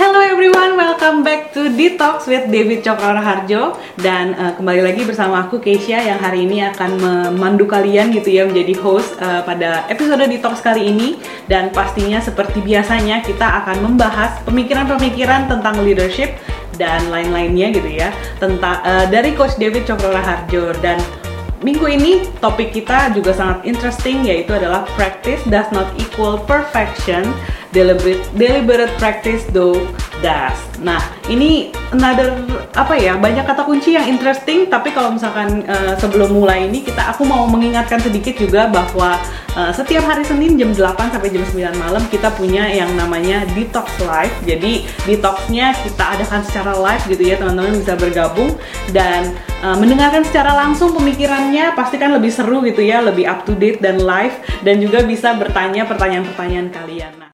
Hello everyone, welcome back to Detox with David Cokro Harjo dan uh, kembali lagi bersama aku Keisha yang hari ini akan memandu kalian gitu ya menjadi host uh, pada episode Detox kali ini. Dan pastinya seperti biasanya kita akan membahas pemikiran-pemikiran tentang leadership dan lain-lainnya gitu ya. Tentang uh, dari Coach David Cokro Harjo dan Minggu ini topik kita juga sangat interesting yaitu adalah practice does not equal perfection deliberate deliberate practice though does. Nah, ini another apa ya? Banyak kata kunci yang interesting, tapi kalau misalkan uh, sebelum mulai ini kita aku mau mengingatkan sedikit juga bahwa uh, setiap hari Senin jam 8 sampai jam 9 malam kita punya yang namanya detox live. Jadi detoxnya kita adakan secara live gitu ya, teman-teman bisa bergabung dan uh, mendengarkan secara langsung pemikirannya pasti kan lebih seru gitu ya, lebih up to date dan live dan juga bisa bertanya pertanyaan-pertanyaan kalian. Nah,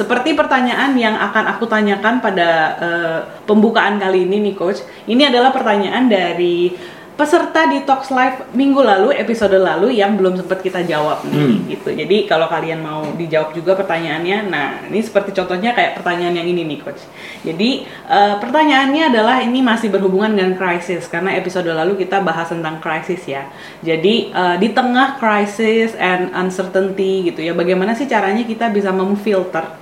Seperti pertanyaan yang akan aku tanyakan pada uh, pembukaan kali ini nih coach. Ini adalah pertanyaan dari peserta di Talks Live minggu lalu, episode lalu yang belum sempat kita jawab nih hmm. gitu. Jadi kalau kalian mau dijawab juga pertanyaannya, nah ini seperti contohnya kayak pertanyaan yang ini nih coach. Jadi uh, pertanyaannya adalah ini masih berhubungan dengan krisis karena episode lalu kita bahas tentang krisis ya. Jadi uh, di tengah krisis and uncertainty gitu ya, bagaimana sih caranya kita bisa memfilter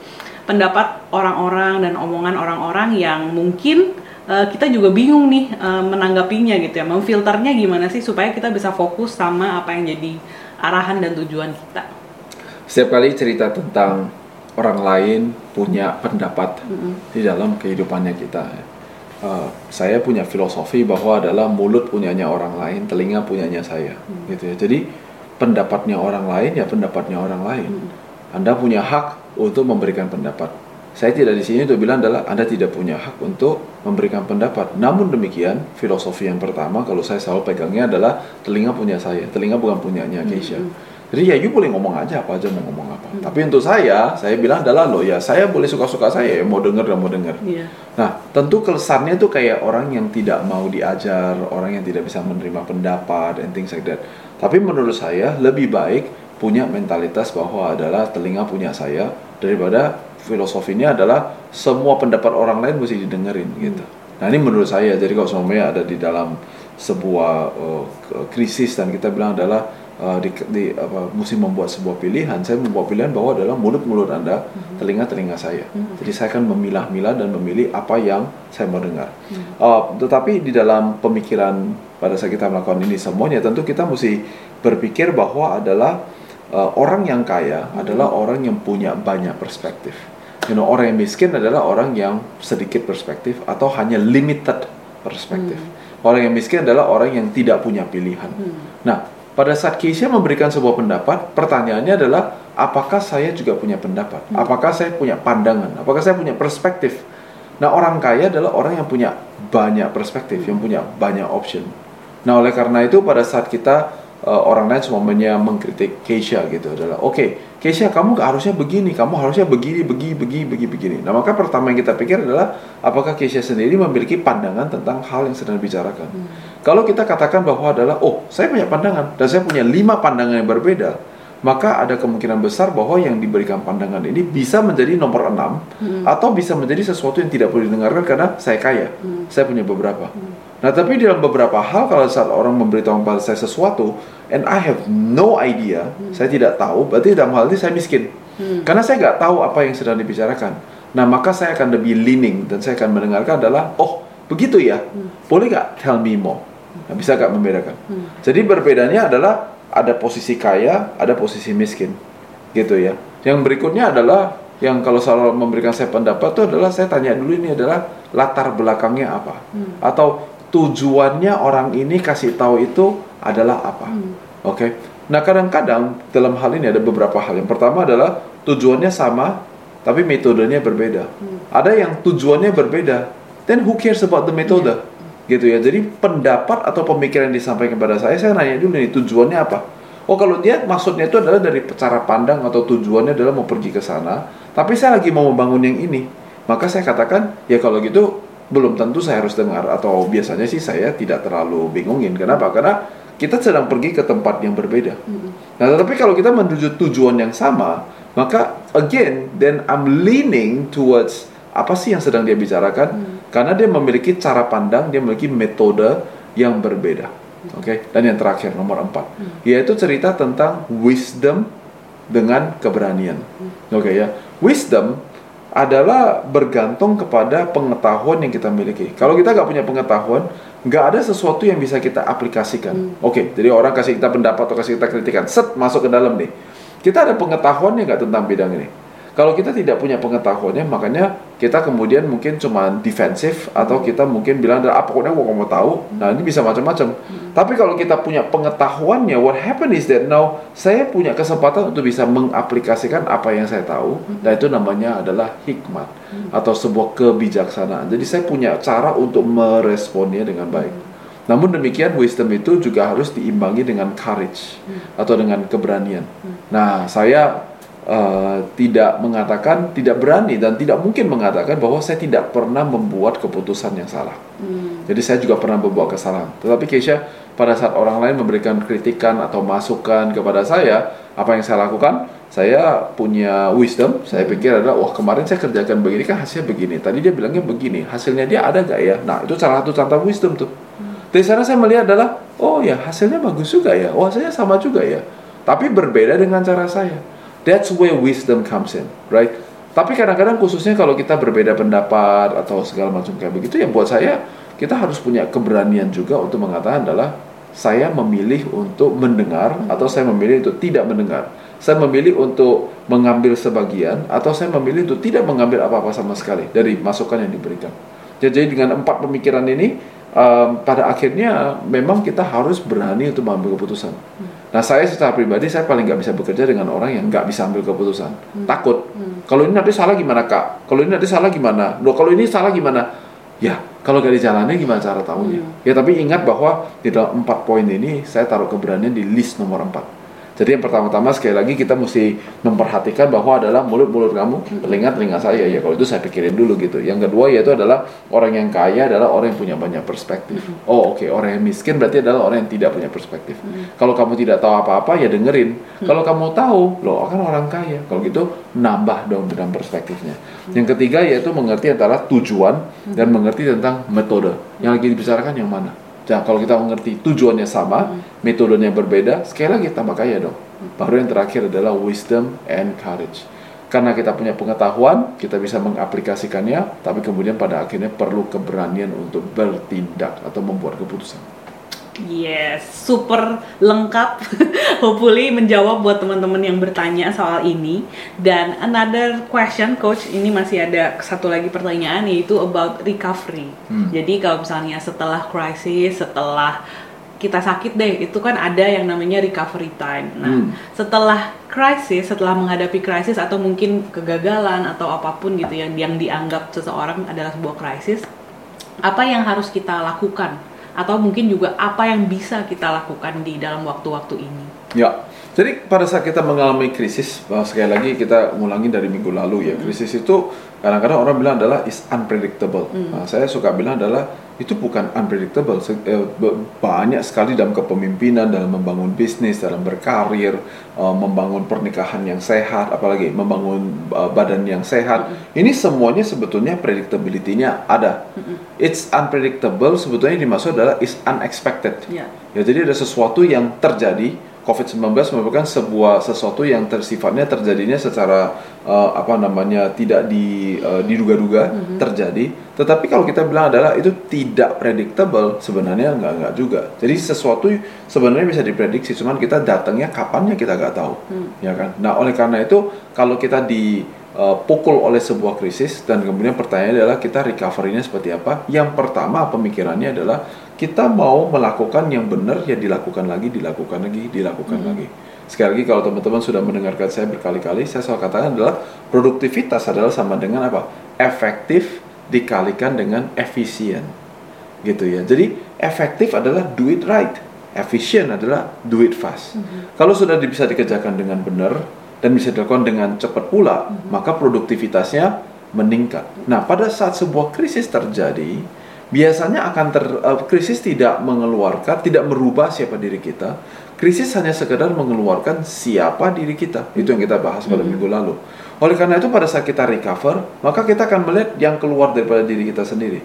pendapat orang-orang dan omongan orang-orang yang mungkin uh, kita juga bingung nih uh, menanggapinya gitu ya. Memfilternya gimana sih supaya kita bisa fokus sama apa yang jadi arahan dan tujuan kita? Setiap kali cerita tentang orang lain punya pendapat mm-hmm. di dalam kehidupannya kita uh, saya punya filosofi bahwa adalah mulut punyanya orang lain telinga punyanya saya mm-hmm. gitu ya. Jadi pendapatnya orang lain ya pendapatnya orang lain. Mm-hmm anda punya hak untuk memberikan pendapat. Saya tidak di sini untuk bilang adalah Anda tidak punya hak untuk memberikan pendapat. Namun demikian, filosofi yang pertama kalau saya selalu pegangnya adalah telinga punya saya, telinga bukan punyanya Keisha. Hmm. Jadi ya you boleh ngomong aja apa aja mau ngomong apa. Hmm. Tapi untuk saya, saya bilang adalah lo ya saya boleh suka-suka saya ya mau denger dan mau denger. Yeah. Nah tentu kesannya itu kayak orang yang tidak mau diajar, orang yang tidak bisa menerima pendapat and things like that. Tapi menurut saya lebih baik punya mentalitas bahwa adalah telinga punya saya daripada filosofinya adalah semua pendapat orang lain mesti didengerin gitu. Nah ini menurut saya jadi kalau semuanya ada di dalam sebuah uh, krisis dan kita bilang adalah uh, di, di apa mesti membuat sebuah pilihan. Saya membuat pilihan bahwa adalah mulut-mulut anda, mm-hmm. telinga-telinga saya. Mm-hmm. Jadi saya akan memilah-milah dan memilih apa yang saya mau dengar. Mm-hmm. Uh, tetapi di dalam pemikiran pada saat kita melakukan ini semuanya tentu kita mesti berpikir bahwa adalah uh, orang yang kaya hmm. adalah orang yang punya banyak perspektif. You know, orang yang miskin adalah orang yang sedikit perspektif atau hanya limited perspektif. Hmm. Orang yang miskin adalah orang yang tidak punya pilihan. Hmm. Nah, pada saat Keisha memberikan sebuah pendapat, pertanyaannya adalah apakah saya juga punya pendapat? Hmm. Apakah saya punya pandangan? Apakah saya punya perspektif? Nah, orang kaya adalah orang yang punya banyak perspektif, hmm. yang punya banyak option. Nah, oleh karena itu pada saat kita uh, orang lain semuanya mengkritik Keisha gitu adalah oke okay, Keisha kamu harusnya begini kamu harusnya begini begini begini begini begini nah maka pertama yang kita pikir adalah apakah Keisha sendiri memiliki pandangan tentang hal yang sedang dibicarakan hmm. kalau kita katakan bahwa adalah oh saya punya pandangan dan saya punya lima pandangan yang berbeda maka ada kemungkinan besar bahwa yang diberikan pandangan ini bisa menjadi nomor enam hmm. atau bisa menjadi sesuatu yang tidak perlu didengarkan karena saya kaya hmm. saya punya beberapa hmm. Nah, tapi dalam beberapa hal kalau saat orang memberitahu kepada saya sesuatu and I have no idea, hmm. saya tidak tahu, berarti dalam hal ini saya miskin. Hmm. Karena saya nggak tahu apa yang sedang dibicarakan. Nah, maka saya akan lebih leaning dan saya akan mendengarkan adalah, oh, begitu ya. Hmm. Boleh nggak tell me more? Nah, bisa nggak membedakan? Hmm. Jadi berbedanya adalah ada posisi kaya, ada posisi miskin. Gitu ya. Yang berikutnya adalah yang kalau selalu memberikan saya pendapat itu adalah saya tanya dulu ini adalah latar belakangnya apa hmm. atau tujuannya orang ini kasih tahu itu adalah apa. Hmm. Oke. Okay? Nah, kadang-kadang dalam hal ini ada beberapa hal. Yang pertama adalah tujuannya sama tapi metodenya berbeda. Hmm. Ada yang tujuannya berbeda. Then who cares about the method? Yeah. Gitu ya. Jadi pendapat atau pemikiran yang disampaikan kepada saya, saya nanya dulu nih tujuannya apa? Oh, kalau dia maksudnya itu adalah dari cara pandang atau tujuannya adalah mau pergi ke sana, tapi saya lagi mau membangun yang ini. Maka saya katakan, ya kalau gitu belum tentu saya harus dengar atau biasanya sih saya tidak terlalu bingungin. Kenapa? Karena kita sedang pergi ke tempat yang berbeda. Nah, tetapi kalau kita menuju tujuan yang sama, maka again then I'm leaning towards apa sih yang sedang dia bicarakan Hmm. Karena dia memiliki cara pandang dia memiliki metode yang berbeda. Oke? Dan yang terakhir nomor empat. Hmm. yaitu cerita tentang wisdom dengan keberanian. Oke ya. Wisdom adalah bergantung kepada pengetahuan yang kita miliki. Kalau kita nggak punya pengetahuan nggak ada sesuatu yang bisa kita aplikasikan. Oke jadi orang kasih kita pendapat atau kasih kita kritikan set masuk ke dalam nih. Kita ada pengetahuannya nggak tentang bidang ini kalau kita tidak punya pengetahuannya, makanya kita kemudian mungkin cuma defensif atau kita mungkin bilang ah pokoknya gua mau tahu. Nah ini bisa macam-macam. Tapi kalau kita punya pengetahuannya, what happen is that now saya punya kesempatan untuk bisa mengaplikasikan apa yang saya tahu, dan itu namanya adalah hikmat atau sebuah kebijaksanaan. Jadi saya punya cara untuk meresponnya dengan baik. Namun demikian wisdom itu juga harus diimbangi dengan courage atau dengan keberanian. Nah, saya uh, tidak mengatakan tidak berani dan tidak mungkin mengatakan bahwa saya tidak pernah membuat keputusan yang salah. Jadi saya juga pernah membuat kesalahan. Tetapi Keisha pada saat orang lain memberikan kritikan atau masukan kepada saya, apa yang saya lakukan? Saya punya wisdom. Saya pikir adalah wah kemarin saya kerjakan begini kan hasilnya begini. Tadi dia bilangnya begini. Hasilnya dia ada gak ya? Nah itu salah satu contoh wisdom tuh. Dari sana saya melihat adalah oh ya hasilnya bagus juga ya. Wah saya sama juga ya. Tapi berbeda dengan cara saya. That's where wisdom comes in, right? Tapi kadang-kadang khususnya kalau kita berbeda pendapat atau segala macam kayak begitu ya buat saya kita harus punya keberanian juga untuk mengatakan adalah saya memilih untuk mendengar atau saya memilih untuk tidak mendengar. Saya memilih untuk mengambil sebagian atau saya memilih untuk tidak mengambil apa-apa sama sekali dari masukan yang diberikan. Jadi dengan empat pemikiran ini um, pada akhirnya memang kita harus berani untuk mengambil keputusan. Nah saya secara pribadi saya paling nggak bisa bekerja dengan orang yang nggak bisa ambil keputusan. Takut. Kalau ini nanti salah gimana kak? Kalau ini nanti salah gimana? Loh kalau ini salah gimana? Ya kalau nggak dijalani gimana cara tahunya? Ya tapi ingat bahwa di dalam empat poin ini saya taruh keberanian di list nomor empat. Jadi yang pertama-tama sekali lagi kita mesti memperhatikan bahwa adalah mulut-mulut kamu, telinga-telinga saya ya kalau itu saya pikirin dulu gitu. Yang kedua yaitu adalah orang yang kaya adalah orang yang punya banyak perspektif. Oh oke orang yang miskin berarti adalah orang yang tidak punya perspektif. Kalau kamu tidak tahu apa-apa ya dengerin. Kalau kamu tahu loh kan orang kaya. Kalau gitu nambah dong dengan perspektifnya. Yang ketiga yaitu mengerti antara tujuan dan mengerti tentang metode. Yang lagi dibicarakan yang mana? Nah, kalau kita mengerti tujuannya sama, metodenya berbeda, sekali lagi tambah kaya dong. Baru yang terakhir adalah wisdom and courage. Karena kita punya pengetahuan, kita bisa mengaplikasikannya, tapi kemudian pada akhirnya perlu keberanian untuk bertindak atau membuat keputusan. Yes, super lengkap. Hopefully menjawab buat teman-teman yang bertanya soal ini. Dan another question, coach, ini masih ada satu lagi pertanyaan yaitu about recovery. Hmm. Jadi kalau misalnya setelah crisis, setelah kita sakit deh, itu kan ada yang namanya recovery time. Nah, Hmm. setelah crisis, setelah menghadapi krisis atau mungkin kegagalan atau apa pun gitu yang yang dianggap seseorang adalah sebuah krisis, apa yang harus kita lakukan? Atau mungkin juga apa yang bisa kita lakukan di dalam waktu-waktu ini? Ya, jadi pada saat kita mengalami krisis, sekali lagi kita ngulangi dari minggu lalu ya, krisis itu kadang-kadang orang bilang adalah is unpredictable. Nah, saya suka bilang adalah itu bukan unpredictable, eh, banyak sekali dalam kepemimpinan, dalam membangun bisnis, dalam berkarir, uh, membangun pernikahan yang sehat, apalagi membangun uh, badan yang sehat. Ini semuanya sebetulnya predictability-nya ada. It's unpredictable sebetulnya dimaksud adalah is unexpected. Ya. Ya, jadi ada sesuatu yang terjadi. COVID-19 merupakan sebuah sesuatu yang tersifatnya terjadinya secara uh, apa namanya tidak di uh, diduga-duga terjadi. Tetapi kalau kita bilang adalah itu tidak predictable, sebenarnya nggak nggak juga. Jadi sesuatu sebenarnya bisa diprediksi, cuman kita datangnya kapannya kita nggak tahu, ya kan. Nah oleh karena itu kalau kita dipukul oleh sebuah krisis dan kemudian pertanyaannya adalah kita recovery-nya seperti apa? Yang pertama pemikirannya adalah kita mau melakukan yang benar ya dilakukan lagi, dilakukan lagi, dilakukan lagi. Sekali lagi kalau teman-teman sudah mendengarkan saya berkali-kali, saya selalu katakan adalah produktivitas adalah sama dengan apa? Efektif dikalikan dengan efisien. Gitu ya. Jadi efektif adalah do it right. Efisien adalah do it fast. Kalau sudah bisa dikerjakan dengan benar dan bisa dilakukan dengan cepat pula, maka produktivitasnya meningkat. Nah, pada saat sebuah krisis terjadi, biasanya akan ter, eh, krisis tidak mengeluarkan, tidak merubah siapa diri kita. krisis hanya sekedar mengeluarkan siapa diri kita. Itu yang kita bahas pada minggu lalu. Oleh karena itu pada saat kita recover, maka kita akan melihat yang keluar daripada diri kita sendiri.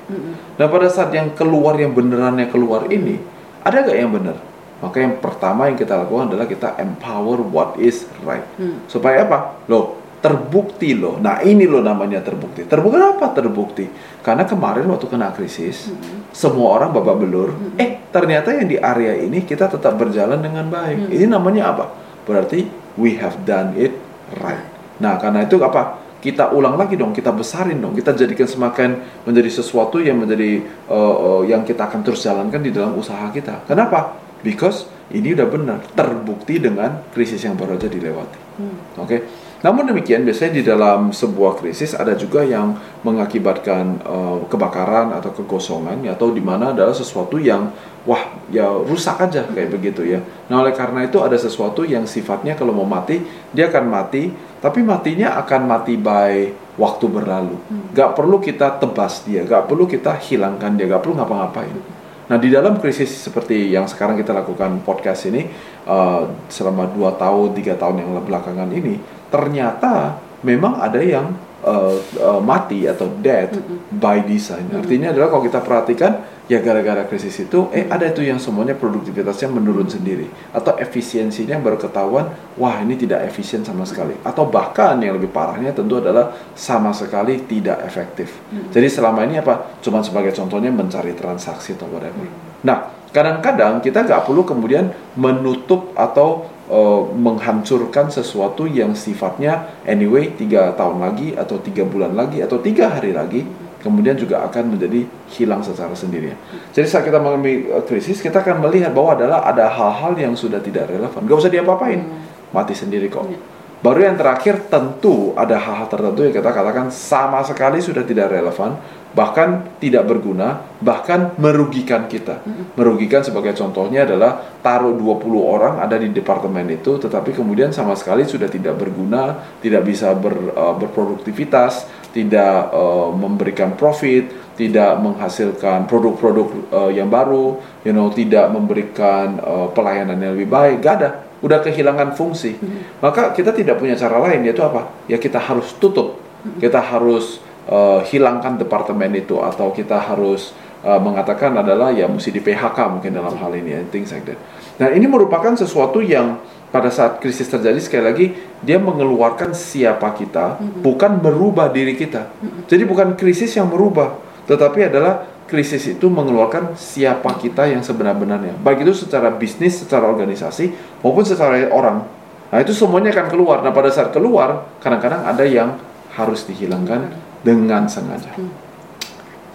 Dan pada saat yang keluar yang benerannya keluar ini, ada gak yang benar? Maka yang pertama yang kita lakukan adalah kita empower what is right. Supaya apa? Loh, terbukti loh. Nah ini loh namanya terbukti. Terbukti apa terbukti? Karena kemarin waktu kena krisis, semua orang babak belur. Eh ternyata yang di area ini kita tetap berjalan dengan baik. Ini namanya apa? Berarti we have done it right. Nah, karena itu apa? Kita ulang lagi dong, kita besarin dong, kita jadikan semakin menjadi sesuatu yang menjadi uh, uh, yang kita akan terus jalankan di dalam usaha kita. Kenapa? Because ini udah benar, terbukti dengan krisis yang baru aja dilewati. Hmm. Oke. Okay? Namun demikian, biasanya di dalam sebuah krisis ada juga yang mengakibatkan uh, kebakaran atau kegosongan, ya, atau di mana adalah sesuatu yang wah ya rusak aja kayak begitu ya. Nah oleh karena itu ada sesuatu yang sifatnya kalau mau mati dia akan mati, tapi matinya akan mati by waktu berlalu. Hmm. Gak perlu kita tebas dia, gak perlu kita hilangkan dia, gak perlu ngapa-ngapain. Nah di dalam krisis seperti yang sekarang kita lakukan podcast ini uh, selama 2 tahun, tiga tahun yang belakangan ini ternyata memang ada yang uh, uh, mati atau dead mm -hmm. by design. Artinya adalah kalau kita perhatikan ya gara-gara krisis itu eh ada itu yang semuanya produktivitasnya menurun sendiri atau efisiensinya baru ketahuan wah ini tidak efisien sama sekali atau bahkan yang lebih parahnya tentu adalah sama sekali tidak efektif. Mm -hmm. Jadi selama ini apa? Cuma sebagai contohnya mencari transaksi atau whatever. Mm -hmm. Nah kadang-kadang kita nggak perlu kemudian menutup atau uh, menghancurkan sesuatu yang sifatnya anyway tiga tahun lagi atau tiga bulan lagi atau tiga hari lagi kemudian juga akan menjadi hilang secara sendirinya. Jadi saat kita mengalami uh, krisis kita akan melihat bahwa adalah ada hal-hal yang sudah tidak relevan, gak usah diapa-apain, hmm. mati sendiri kok. Iya. Baru yang terakhir tentu ada hal-hal tertentu yang kita katakan sama sekali sudah tidak relevan, bahkan tidak berguna, bahkan merugikan kita. Merugikan sebagai contohnya adalah taruh 20 orang ada di departemen itu tetapi kemudian sama sekali sudah tidak berguna, tidak bisa ber, uh, berproduktivitas, tidak uh, memberikan profit, tidak menghasilkan produk-produk uh, yang baru, you know, tidak memberikan uh, pelayanan yang lebih baik, gak ada. Udah kehilangan fungsi. Maka kita tidak punya cara lain yaitu apa? Ya kita harus tutup. Kita harus uh, hilangkan departemen itu atau kita harus uh, mengatakan adalah ya mesti di PHK mungkin dalam hal ini and things like that. Nah ini merupakan sesuatu yang pada saat krisis terjadi sekali lagi dia mengeluarkan siapa kita mm-hmm. bukan merubah diri kita. Mm-hmm. Jadi bukan krisis yang merubah, tetapi adalah krisis itu mengeluarkan siapa kita yang sebenar-benarnya. Baik itu secara bisnis, secara organisasi maupun secara orang. Nah itu semuanya akan keluar. Nah pada saat keluar kadang-kadang ada yang harus dihilangkan dengan sengaja. Hmm.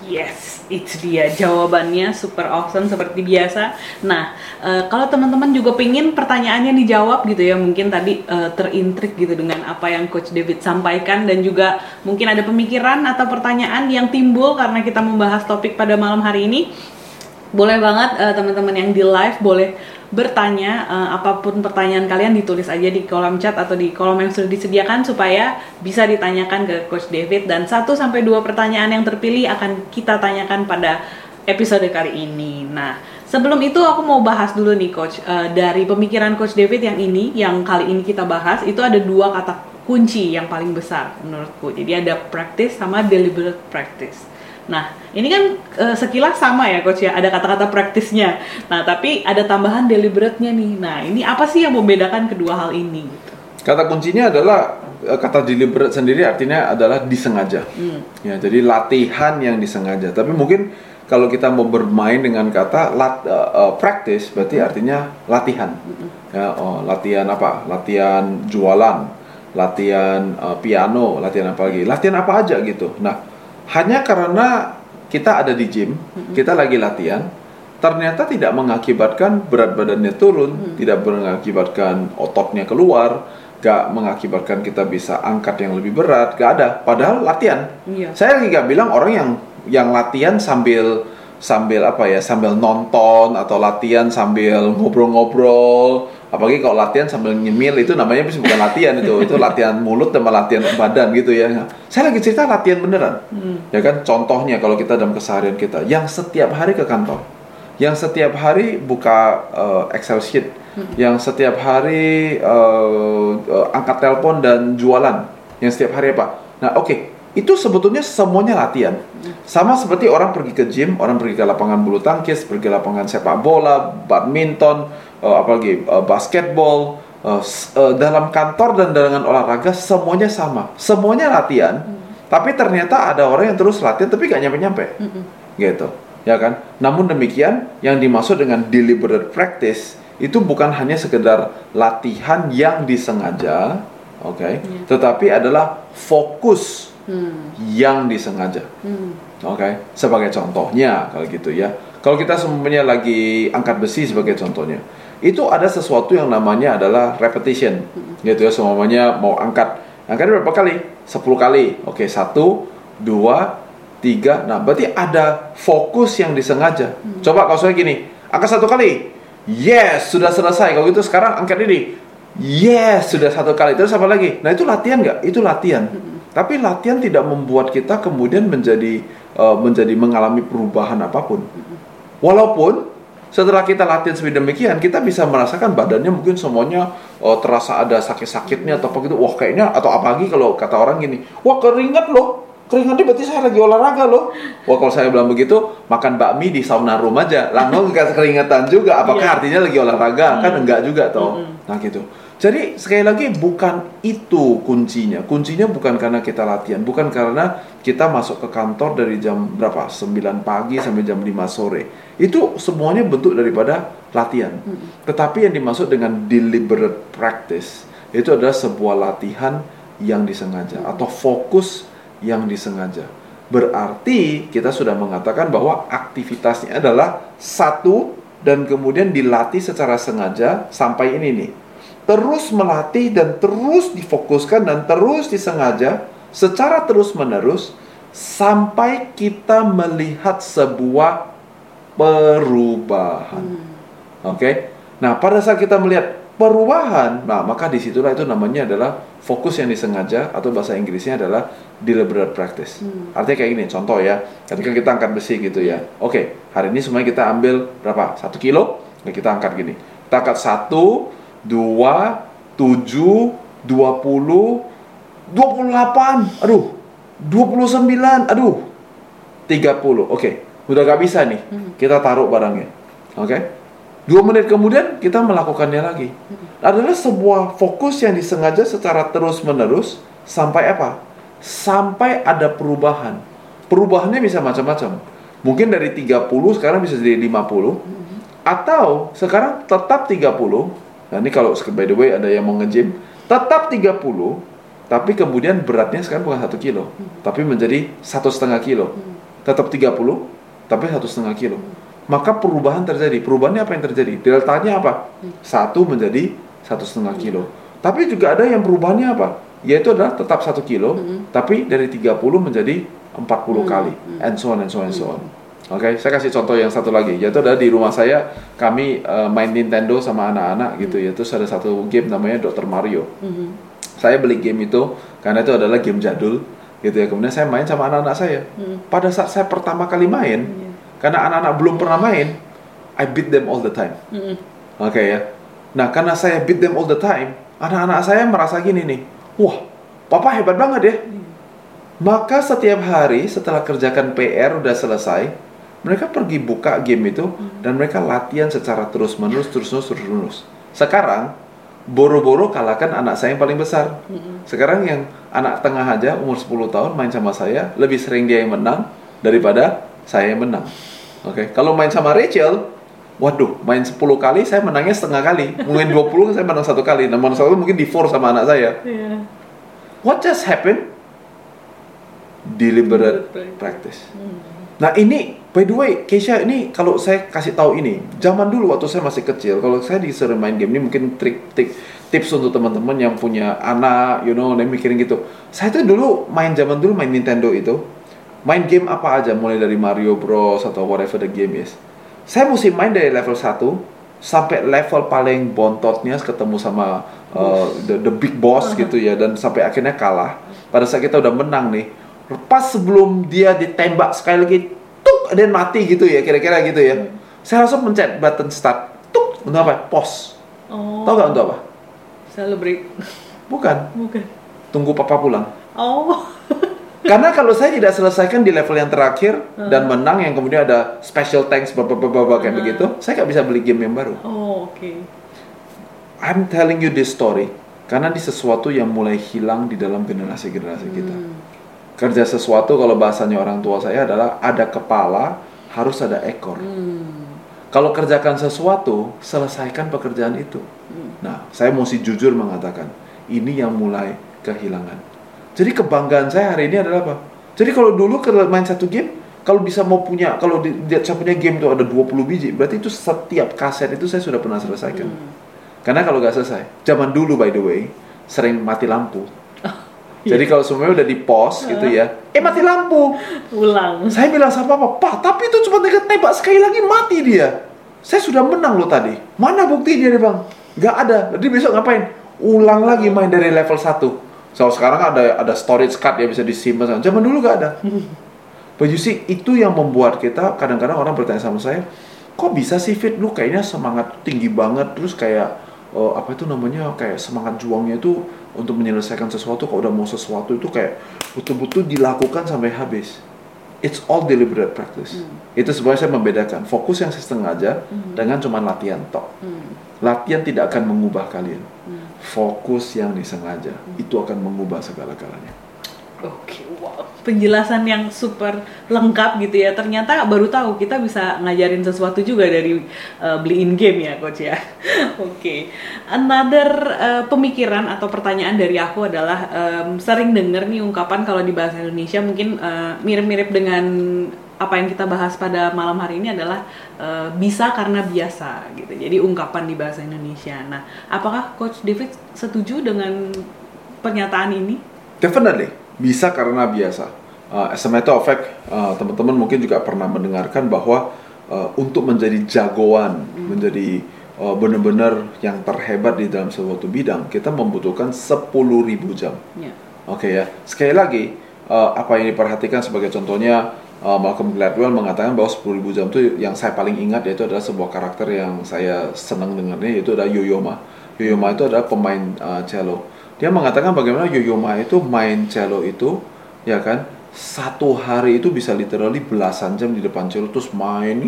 Yes, itu dia jawabannya super awesome seperti biasa. Nah, uh, kalau teman-teman juga pengen pertanyaannya dijawab gitu ya, mungkin tadi uh, terintrik gitu dengan apa yang Coach David sampaikan dan juga mungkin ada pemikiran atau pertanyaan yang timbul karena kita membahas topik pada malam hari ini. Boleh banget uh, teman-teman yang di live boleh bertanya uh, apa pun pertanyaan kalian ditulis aja di kolom chat atau di kolom yang sudah disediakan supaya bisa ditanyakan ke Coach David dan 1 sampai dua pertanyaan yang terpilih akan kita tanyakan pada episode kali ini. Nah, sebelum itu aku mau bahas dulu nih Coach uh, dari pemikiran Coach David yang ini yang kali ini kita bahas itu ada dua kata kunci yang paling besar menurutku. Jadi ada practice sama deliberate practice. Nah, ini kan uh, sekilas sama ya coach ya, ada kata-kata praktisnya. Nah, tapi ada tambahan deliberate-nya nih. Nah, ini apa sih yang membedakan kedua hal ini gitu? Kata kuncinya adalah uh, kata deliberate sendiri artinya adalah disengaja. Hmm. Ya, jadi latihan yang disengaja. Tapi mungkin kalau kita mau bermain dengan kata lat, uh, uh, practice berarti artinya latihan. Hmm. Ya, oh, latihan apa? Latihan jualan, latihan uh, piano, latihan apa lagi? Latihan apa aja gitu. Nah, hanya karena kita ada di gym, kita lagi latihan, ternyata tidak mengakibatkan berat badannya turun, hmm. tidak mengakibatkan ototnya keluar, gak mengakibatkan kita bisa angkat yang lebih berat, gak ada. Padahal latihan. Iya. Saya lagi gak bilang orang yang yang latihan sambil sambil apa ya, sambil nonton atau latihan sambil ngobrol-ngobrol. Apalagi kalau latihan sambil nyemil itu namanya bukan latihan itu. Itu latihan mulut sama latihan badan gitu ya. Saya lagi cerita latihan beneran. Hmm. ya kan contohnya kalau kita dalam keseharian kita yang setiap hari ke kantor. Yang setiap hari buka uh, Excel sheet, yang setiap hari uh, uh, angkat telepon dan jualan, yang setiap hari apa? Nah, oke, itu sebetulnya semuanya latihan. Sama seperti orang pergi ke gym, orang pergi ke lapangan bulu tangkis, pergi ke lapangan sepak bola, badminton, uh, apalagi uh, basketball, uh, uh, dalam kantor dan dengan olahraga semuanya sama, semuanya latihan. Tapi ternyata ada orang yang terus latihan tapi gak nyampe-nyampe, gitu, ya kan? Namun demikian, yang dimaksud dengan deliberate practice itu bukan hanya sekedar latihan yang disengaja, oke, tetapi adalah fokus yang disengaja. Oke, sebagai contohnya kalau gitu ya. Kalau kita semuanya lagi angkat besi sebagai contohnya, itu ada sesuatu yang namanya adalah repetition, gitu ya. Semuanya mau angkat, angkat berapa kali? 10 kali. Oke, satu, dua, tiga. Nah, berarti ada fokus yang disengaja. Coba kalau saya gini, angkat satu kali, yes sudah selesai. Kalau gitu sekarang angkat ini, yes sudah satu kali. Terus apa lagi? Nah itu latihan nggak? Itu latihan. Tapi latihan tidak membuat kita kemudian menjadi uh, menjadi mengalami perubahan apa pun. Walaupun setelah kita latihan sedemikian, kita bisa merasakan badannya mungkin semuanya uh, terasa ada sakit-sakitnya atau apa gitu. Wah kayaknya atau apalagi kalau kata orang gini, wah keringat loh. Keringatnya berarti saya lagi olahraga loh. Wah kalau saya bilang begitu, makan bakmi di sauna room aja. Langsung nggak keringatan juga. Apakah Iya. artinya lagi olahraga? Kan enggak juga toh. Nah gitu. Jadi sekali lagi bukan itu kuncinya. Kuncinya bukan karena kita latihan, bukan karena kita masuk ke kantor dari jam berapa? 9 pagi sampai jam 5 sore. Itu semuanya bentuk daripada latihan. Tetapi yang dimaksud dengan deliberate practice itu adalah sebuah latihan yang disengaja atau fokus yang disengaja. Berarti kita sudah mengatakan bahwa aktivitasnya adalah satu dan kemudian dilatih secara sengaja sampai ini nih terus melatih dan terus difokuskan dan terus disengaja secara terus-menerus sampai kita melihat sebuah perubahan. Oke. Nah, pada saat kita melihat perubahan, nah maka di situlah itu namanya adalah fokus yang disengaja atau bahasa Inggrisnya adalah deliberate practice. Artinya kayak gini, contoh ya, ketika kita angkat besi gitu ya. Oke, hari ini semuanya kita ambil berapa? Satu kilo, Nah, kita angkat gini. Kita angkat satu, dua, tujuh, dua puluh, dua puluh delapan, aduh, dua puluh sembilan, aduh, tiga puluh. Oke, udah gak bisa nih, kita taruh barangnya. Oke, dua menit kemudian kita melakukannya lagi. Adalah sebuah fokus yang disengaja secara terus menerus sampai apa? Sampai ada perubahan. Perubahannya bisa macam-macam. Mungkin dari 30 sekarang bisa jadi 50 atau sekarang tetap 30 nah ini kalau by the way ada yang mau nge-gym tetap 30 tapi kemudian beratnya sekarang bukan satu kilo tapi menjadi satu setengah kilo. Tetap 30 tapi satu setengah kilo. Maka perubahan terjadi. Perubahannya apa yang terjadi? Deltanya apa? Satu menjadi satu setengah kilo. Tapi juga ada yang perubahannya apa? Yaitu adalah tetap satu kilo tapi dari 30 menjadi 40 kali. And so on and so on and so on Oke, saya kasih contoh yang satu lagi, yaitu adalah di rumah saya kami eh, main Nintendo sama anak-anak gitu ya. Terus ada satu game namanya Dr. Mario. Saya beli game itu karena itu adalah game jadul gitu ya. Kemudian saya main sama anak-anak saya. Pada saat saya pertama kali main, karena anak-anak belum pernah main, I beat them all the time. Oke ya. Nah, karena saya beat them all the time, anak-anak saya merasa gini nih, wah, papa hebat banget ya. Maka setiap hari setelah kerjakan PR udah selesai, mereka pergi buka game itu dan mereka latihan secara terus menerus terus menerus terus menerus. Sekarang boro-boro kalahkan anak saya yang paling besar. Sekarang yang anak tengah aja umur 10 tahun main sama saya lebih sering dia yang menang daripada saya yang menang. Oke, kalau main sama Rachel, waduh, main 10 kali saya menangnya setengah kali. Mungkin 20 saya menang satu kali. Menang satu mungkin di force sama anak saya. Iya. What just happened? Deliberate practice. Nah ini, by the way, Keisha ini kalau saya kasih tahu ini, zaman dulu waktu saya masih kecil, kalau saya disuruh main game ini mungkin trik, trik tips untuk teman-teman yang punya anak, you know, yang mikirin gitu. Saya tuh dulu main zaman dulu main Nintendo itu, main game apa aja, mulai dari Mario Bros atau whatever the game is. Saya mesti main dari level 1 sampai level paling bontotnya ketemu sama uh, the, the big boss gitu ya dan sampai akhirnya kalah. Pada saat kita udah menang nih, pas sebelum dia ditembak sekali lagi, tuk, dan mati gitu ya, kira-kira gitu ya. Saya langsung mencet button start. Tuk, untuk apa? Pause. Oh. Tahu nggak untuk apa? Celebrate. Bukan. Bukan. Tunggu papa pulang. Oh. Karena kalau saya tidak selesaikan di level yang terakhir dan menang yang kemudian ada special thanks bapak-bapak kayak begitu, saya nggak bisa beli game yang baru. Oh, oke. I'm telling you this story karena di sesuatu yang mulai hilang di dalam generasi-generasi kita. Kerja sesuatu kalau bahasanya orang tua saya adalah ada kepala, harus ada ekor. Kalau kerjakan sesuatu, selesaikan pekerjaan itu. Nah, saya mesti jujur mengatakan, ini yang mulai kehilangan. Jadi kebanggaan saya hari ini adalah apa? Jadi kalau dulu main satu game, kalau bisa mau punya, kalau di, di- saya punya game tuh ada 20 biji, berarti itu setiap kaset itu saya sudah pernah selesaikan. Karena kalau nggak selesai, zaman dulu by the way, sering mati lampu. Jadi kalau semuanya udah di pause gitu ya, eh mati lampu. Ulang. Saya bilang sama papa, Pak, tapi itu cuma tinggal tembak sekali lagi mati dia. Saya sudah menang loh tadi. Mana buktinya nih bang? Gak ada. Jadi besok ngapain? Ulang lagi main dari level 1. So sekarang ada ada storage card ya bisa disimpan. Zaman dulu gak ada. You see, itu yang membuat kita kadang-kadang orang bertanya sama saya, kok bisa sih Fit lu kayaknya semangat tinggi banget terus kayak eh, apa itu namanya kayak semangat juangnya itu untuk menyelesaikan sesuatu kalau udah mau sesuatu itu kayak betul-betul dilakukan sampai habis. It's all deliberate practice. Itu sebenarnya saya membedakan fokus yang sengaja dengan cuma latihan tok. Latihan tidak akan mengubah kalian. Fokus yang disengaja itu akan mengubah segala-galanya. Oke, wow. Penjelasan yang super lengkap gitu ya. Ternyata baru tahu kita bisa ngajarin sesuatu juga dari uh, beliin game ya, coach ya. Oke. Another uh, pemikiran atau pertanyaan dari aku adalah um, sering denger nih ungkapan kalau di bahasa Indonesia mungkin uh, mirip-mirip dengan apa yang kita bahas pada malam hari ini adalah uh, bisa karena biasa gitu. Jadi ungkapan di bahasa Indonesia. Nah, apakah coach David setuju dengan pernyataan ini? Definitely bisa karena biasa. Uh, as a matter of fact, uh, teman-teman mungkin juga pernah mendengarkan bahwa uh, untuk menjadi jagoan, menjadi uh, benar-benar yang terhebat di dalam suatu bidang, kita membutuhkan 10.000 jam. Ya. Oke ya. Sekali lagi, uh, apa yang diperhatikan sebagai contohnya uh, Malcolm Gladwell mengatakan bahwa 10.000 jam itu yang saya paling ingat yaitu adalah sebuah karakter yang saya senang dengarnya yaitu adalah Yoyoma. Yoyoma itu adalah pemain uh, cello. Dia mengatakan bagaimana Yoyoma itu main cello itu ya kan satu hari itu bisa literally belasan jam di depan cello terus main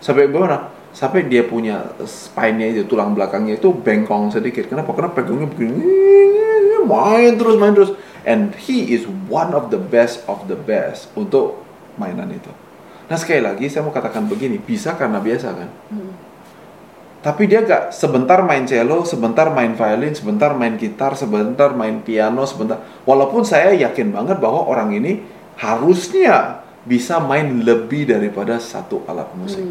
sampai bagaimana? Sampai dia punya spine-nya itu tulang belakangnya itu bengkong sedikit. Kenapa? Karena pegangnya begini main terus main terus and he is one of the best of the best untuk mainan itu. Nah sekali lagi saya mau katakan begini, bisa karena biasa kan. Tapi dia gak sebentar main cello, sebentar main violin, sebentar main gitar, sebentar main piano, sebentar. Walaupun saya yakin banget bahwa orang ini harusnya bisa main lebih daripada satu alat musik.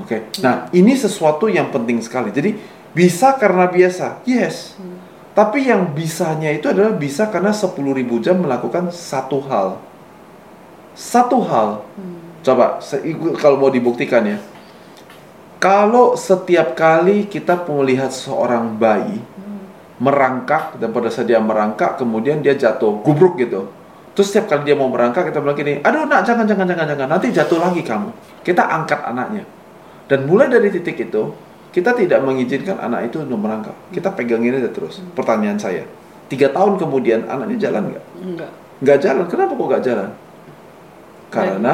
Oke. Nah, ini sesuatu yang penting sekali. Jadi bisa karena biasa. Yes. Tapi yang bisanya itu adalah bisa karena 10.000 jam melakukan satu hal. Satu hal. Coba se- kalau mau dibuktikan ya. Kalau setiap kali kita melihat seorang bayi merangkak dan pada saat dia merangkak kemudian dia jatuh gubruk gitu. Terus setiap kali dia mau merangkak kita bilang gini, aduh nak jangan jangan jangan jangan nanti jatuh lagi kamu. Kita angkat anaknya. Dan mulai dari titik itu kita tidak mengizinkan anak itu untuk merangkak. Kita pegangin aja terus. Pertanyaan saya, tiga tahun kemudian anaknya jalan nggak? Enggak. Nggak jalan. Kenapa kok nggak jalan? Karena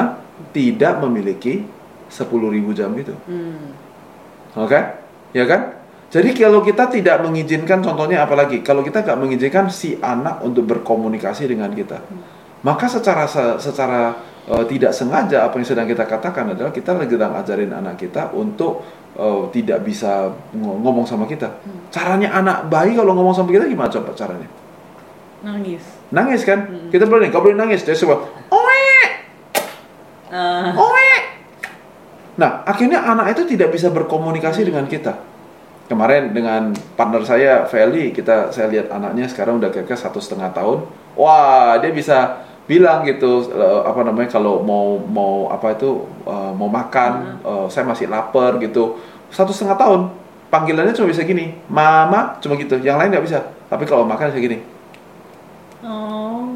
tidak memiliki 10.000 jam itu. Hmm. Oke, ya kan? Jadi kalau kita tidak mengizinkan, contohnya apalagi, kalau kita nggak mengizinkan si anak untuk berkomunikasi dengan kita, maka secara se- secara eh, tidak sengaja apa yang sedang kita katakan adalah kita lagi sedang ajarin anak kita untuk eh, tidak bisa ng- ngomong sama kita. Caranya anak bayi kalau ngomong sama kita gimana coba caranya? Nangis. Nangis kan? Kita bilang nih, kau boleh nangis. Dia coba, oe, oe. Nah, akhirnya anak itu tidak bisa berkomunikasi dengan kita. Kemarin dengan partner saya, Feli, kita saya lihat anaknya sekarang udah kira-kira satu setengah tahun. Wah, dia bisa bilang gitu eh, apa namanya kalau mau mau apa itu eh, mau makan, eh, saya masih lapar gitu. Satu setengah tahun, panggilannya cuma bisa gini, mama, cuma gitu. Yang lain nggak bisa. Tapi kalau makan bisa gini. oh.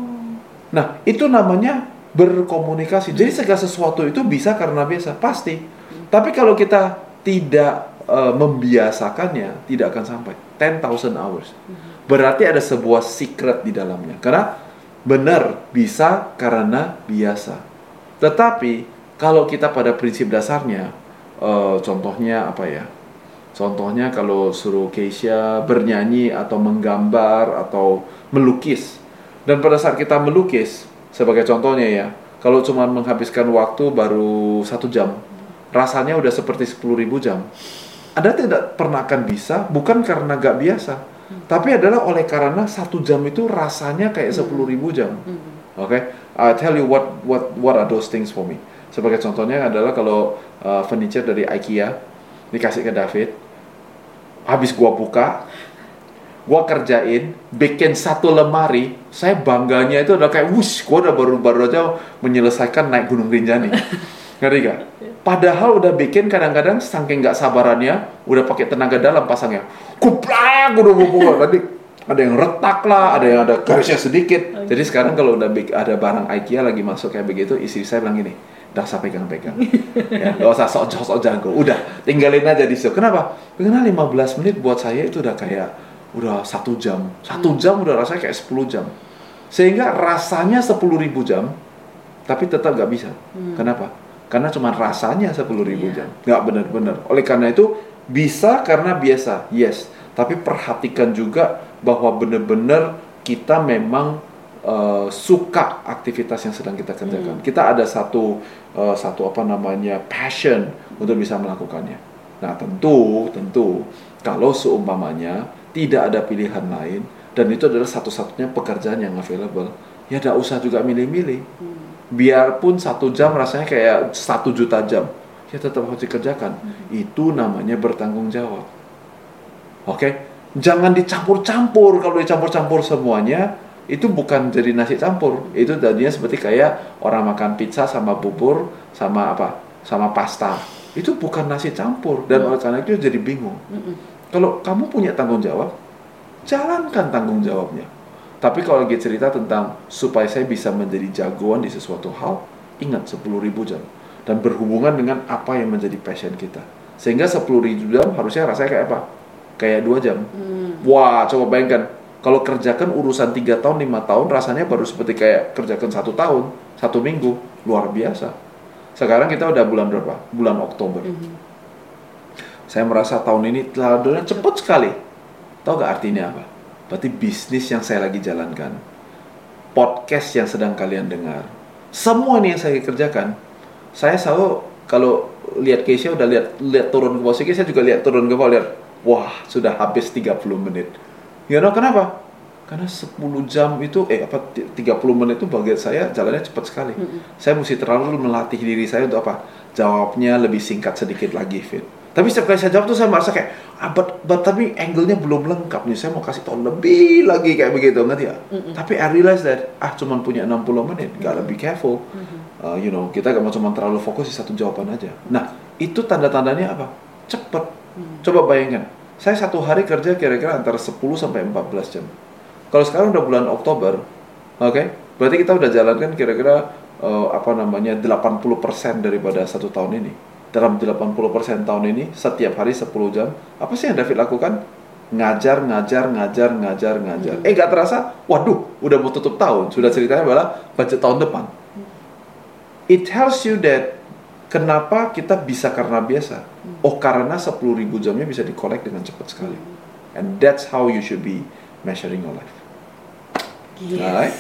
Nah, itu namanya berkomunikasi. Jadi segala sesuatu itu bisa karena biasa, pasti. Tapi kalau kita tidak uh, membiasakannya, tidak akan sampai 10,000 hours. Berarti ada sebuah secret di dalamnya. Karena benar bisa karena biasa. Tetapi kalau kita pada prinsip dasarnya, uh, contohnya apa ya? Contohnya kalau suruh Keisha bernyanyi atau menggambar atau melukis. Dan pada saat kita melukis, sebagai contohnya ya, kalau cuma menghabiskan waktu baru satu jam, rasanya udah seperti 10.000 jam. Anda tidak pernah akan bisa, bukan karena gak biasa, hmm. tapi adalah oleh karena satu jam itu rasanya kayak hmm. sepuluh ribu jam. Hmm. Oke, okay? I tell you what what what are those things for me. Sebagai contohnya adalah kalau uh, furniture dari IKEA dikasih ke David, habis gua buka, gua kerjain, bikin satu lemari, saya bangganya itu udah kayak wush, gua udah baru-baru aja menyelesaikan naik Gunung Rinjani. Ngerti gak? Padahal udah bikin kadang-kadang saking nggak sabarannya, udah pakai tenaga dalam pasangnya. Kuplak, udah mau Tadi ada yang retak lah, ada yang ada garisnya sedikit. Okay. Jadi sekarang kalau udah ada barang IKEA lagi masuk kayak begitu, istri saya bilang gini, dah pegang-pegang. ya, gak usah sok-sok jago. Udah, tinggalin aja di situ. Kenapa? Karena 15 menit buat saya itu udah kayak udah satu jam. Satu hmm. jam udah rasanya kayak 10 jam. Sehingga rasanya 10 ribu jam tapi tetap gak bisa. Hmm. kenapa? Karena cuma rasanya 10 ribu yeah. jam. Nggak benar-benar. Oleh karena itu bisa karena biasa yes. Tapi perhatikan juga bahwa benar-benar kita memang uh, suka aktivitas yang sedang kita kerjakan. Hmm. kita ada satu uh, satu apa namanya passion untuk bisa melakukannya. Nah tentu tentu kalau seumpamanya tidak ada pilihan lain. Dan itu adalah satu-satunya pekerjaan yang available. Ya tidak usah juga milih-milih. Hmm. biarpun satu jam rasanya kayak satu juta jam. Ya tetap harus dikerjakan. Hmm. itu namanya bertanggung jawab. Oke? Okay? jangan dicampur-campur. Kalau dicampur-campur semuanya itu bukan jadi nasi campur. Itu tadinya seperti kayak orang makan pizza sama bubur sama apa? Sama pasta. Itu bukan nasi campur. Dan hmm. oleh karena itu jadi bingung. Hmm kalau kamu punya tanggung jawab, jalankan tanggung jawabnya. Tapi kalau lagi cerita tentang supaya saya bisa menjadi jagoan di sesuatu hal, ingat 10.000 jam. Dan berhubungan dengan apa yang menjadi passion kita. Sehingga 10.000 jam harusnya rasanya kayak apa? Kayak dua jam. Hmm. Wah, coba bayangkan. Kalau kerjakan urusan 3 tahun, 5 tahun, rasanya baru seperti kayak kerjakan satu tahun, satu minggu. Luar biasa. Sekarang kita udah bulan berapa? Bulan Oktober. Hmm saya merasa tahun ini telah cepat sekali. Tahu gak artinya apa? Berarti bisnis yang saya lagi jalankan, podcast yang sedang kalian dengar, semua ini yang saya kerjakan, saya selalu kalau lihat Keisha udah lihat lihat turun ke bawah saya juga lihat turun ke bawah lihat wah sudah habis 30 menit. You know kenapa? Karena 10 jam itu eh apa 30 menit itu bagi saya jalannya cepat sekali. Mm -hmm. Saya mesti terlalu melatih diri saya untuk apa? Jawabnya lebih singkat sedikit lagi, Fit tapi setiap kali saya jawab tuh saya merasa kayak, ah, but, but tapi angle-nya belum lengkap nih. Saya mau kasih tahu lebih lagi kayak begitu, ngerti ya? Mm -mm. Tapi I realize that, ah cuma punya 60 menit, gak lebih careful. Mm -hmm. uh, you know, kita gak mau cuma terlalu fokus di satu jawaban aja. Nah, itu tanda-tandanya apa? Cepet. Mm. Coba bayangkan, saya satu hari kerja kira-kira antara 10 sampai 14 jam. Kalau sekarang udah bulan Oktober, oke, okay? berarti kita udah jalankan kira-kira uh, apa namanya 80% daripada satu tahun ini dalam 80% tahun ini setiap hari 10 jam apa sih yang David lakukan ngajar ngajar ngajar ngajar ngajar hmm. eh gak terasa waduh udah mau tutup tahun sudah ceritanya adalah budget tahun depan it tells you that kenapa kita bisa karena biasa hmm. oh karena 10 ribu jamnya bisa dikolek dengan cepat sekali hmm. and that's how you should be measuring your life yes. right?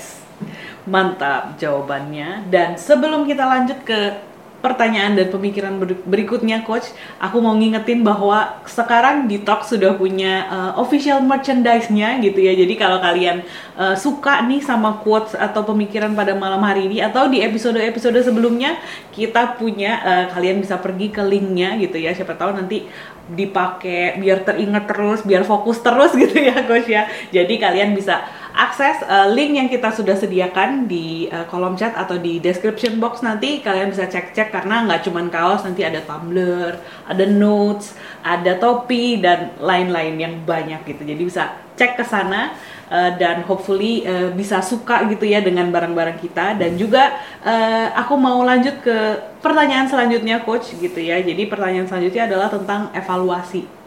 mantap jawabannya dan sebelum kita lanjut ke pertanyaan dan pemikiran berikutnya coach. Aku mau ngingetin bahwa sekarang Detox sudah punya uh, official merchandise-nya gitu ya. Jadi kalau kalian uh, suka nih sama quotes atau pemikiran pada malam hari ini atau di episode-episode sebelumnya kita punya uh, kalian bisa pergi ke linknya gitu ya. Siapa tahu nanti dipakai biar teringat terus biar fokus terus gitu ya coach ya. Jadi kalian bisa akses uh, link yang kita sudah sediakan di uh, kolom chat atau di description box nanti kalian bisa cek-cek karena nggak cuman kaos nanti ada tumbler, ada notes, ada topi dan lain-lain yang banyak gitu. Jadi bisa cek ke sana uh, dan hopefully uh, bisa suka gitu ya dengan barang-barang kita dan juga uh, aku mau lanjut ke pertanyaan selanjutnya coach gitu ya. Jadi pertanyaan selanjutnya adalah tentang evaluasi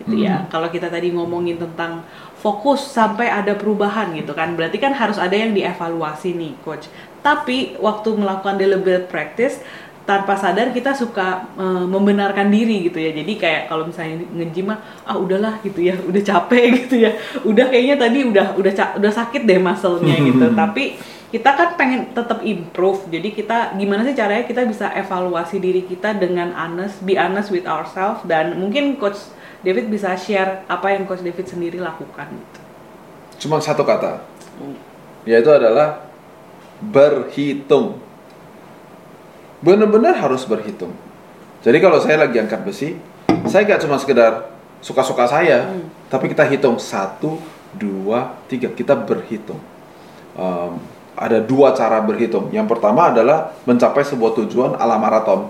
gitu ya. Kalau kita tadi ngomongin tentang fokus sampai ada perubahan gitu kan. Berarti kan harus ada yang dievaluasi nih coach. Tapi waktu melakukan deliberate practice tanpa sadar kita suka uh, membenarkan diri gitu ya. Jadi kayak kalau misalnya ngejim mah ah udahlah gitu ya. Udah capek gitu ya. Udah kayaknya tadi udah udah udah sakit deh muscle-nya gitu. Tapi kita kan pengen tetap improve. Jadi kita gimana sih caranya kita bisa evaluasi diri kita dengan honest be honest with ourselves. Dan mungkin coach David bisa share apa yang coach David sendiri lakukan gitu. cuma satu kata hmm. yaitu adalah berhitung benar-benar harus berhitung. Jadi kalau saya lagi angkat besi, saya gak cuma sekedar suka-suka saya, hmm. tapi kita hitung satu, dua, tiga, kita berhitung. Um, ada dua cara berhitung. Yang pertama adalah mencapai sebuah tujuan ala maraton.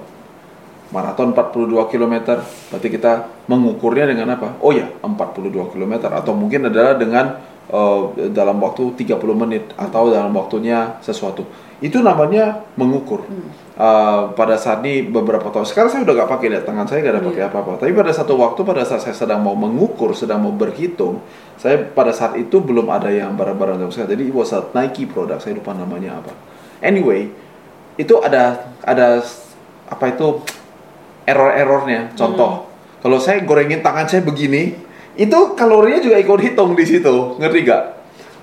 Maraton 42 km, berarti kita mengukurnya dengan apa? Oh ya, 42 km atau mungkin adalah dengan uh, dalam waktu 30 menit atau dalam waktunya sesuatu. Itu namanya mengukur. Hmm uh, pada saat ini beberapa tahun sekarang saya udah gak pakai lihat tangan saya gak ada pakai iya. apa-apa tapi pada satu waktu pada saat saya sedang mau mengukur sedang mau berhitung saya pada saat itu belum ada yang barang-barang dalam saya jadi it was a Nike produk saya lupa namanya apa anyway itu ada ada apa itu error-errornya contoh hmm. kalau saya gorengin tangan saya begini itu kalorinya juga ikut hitung di situ ngerti gak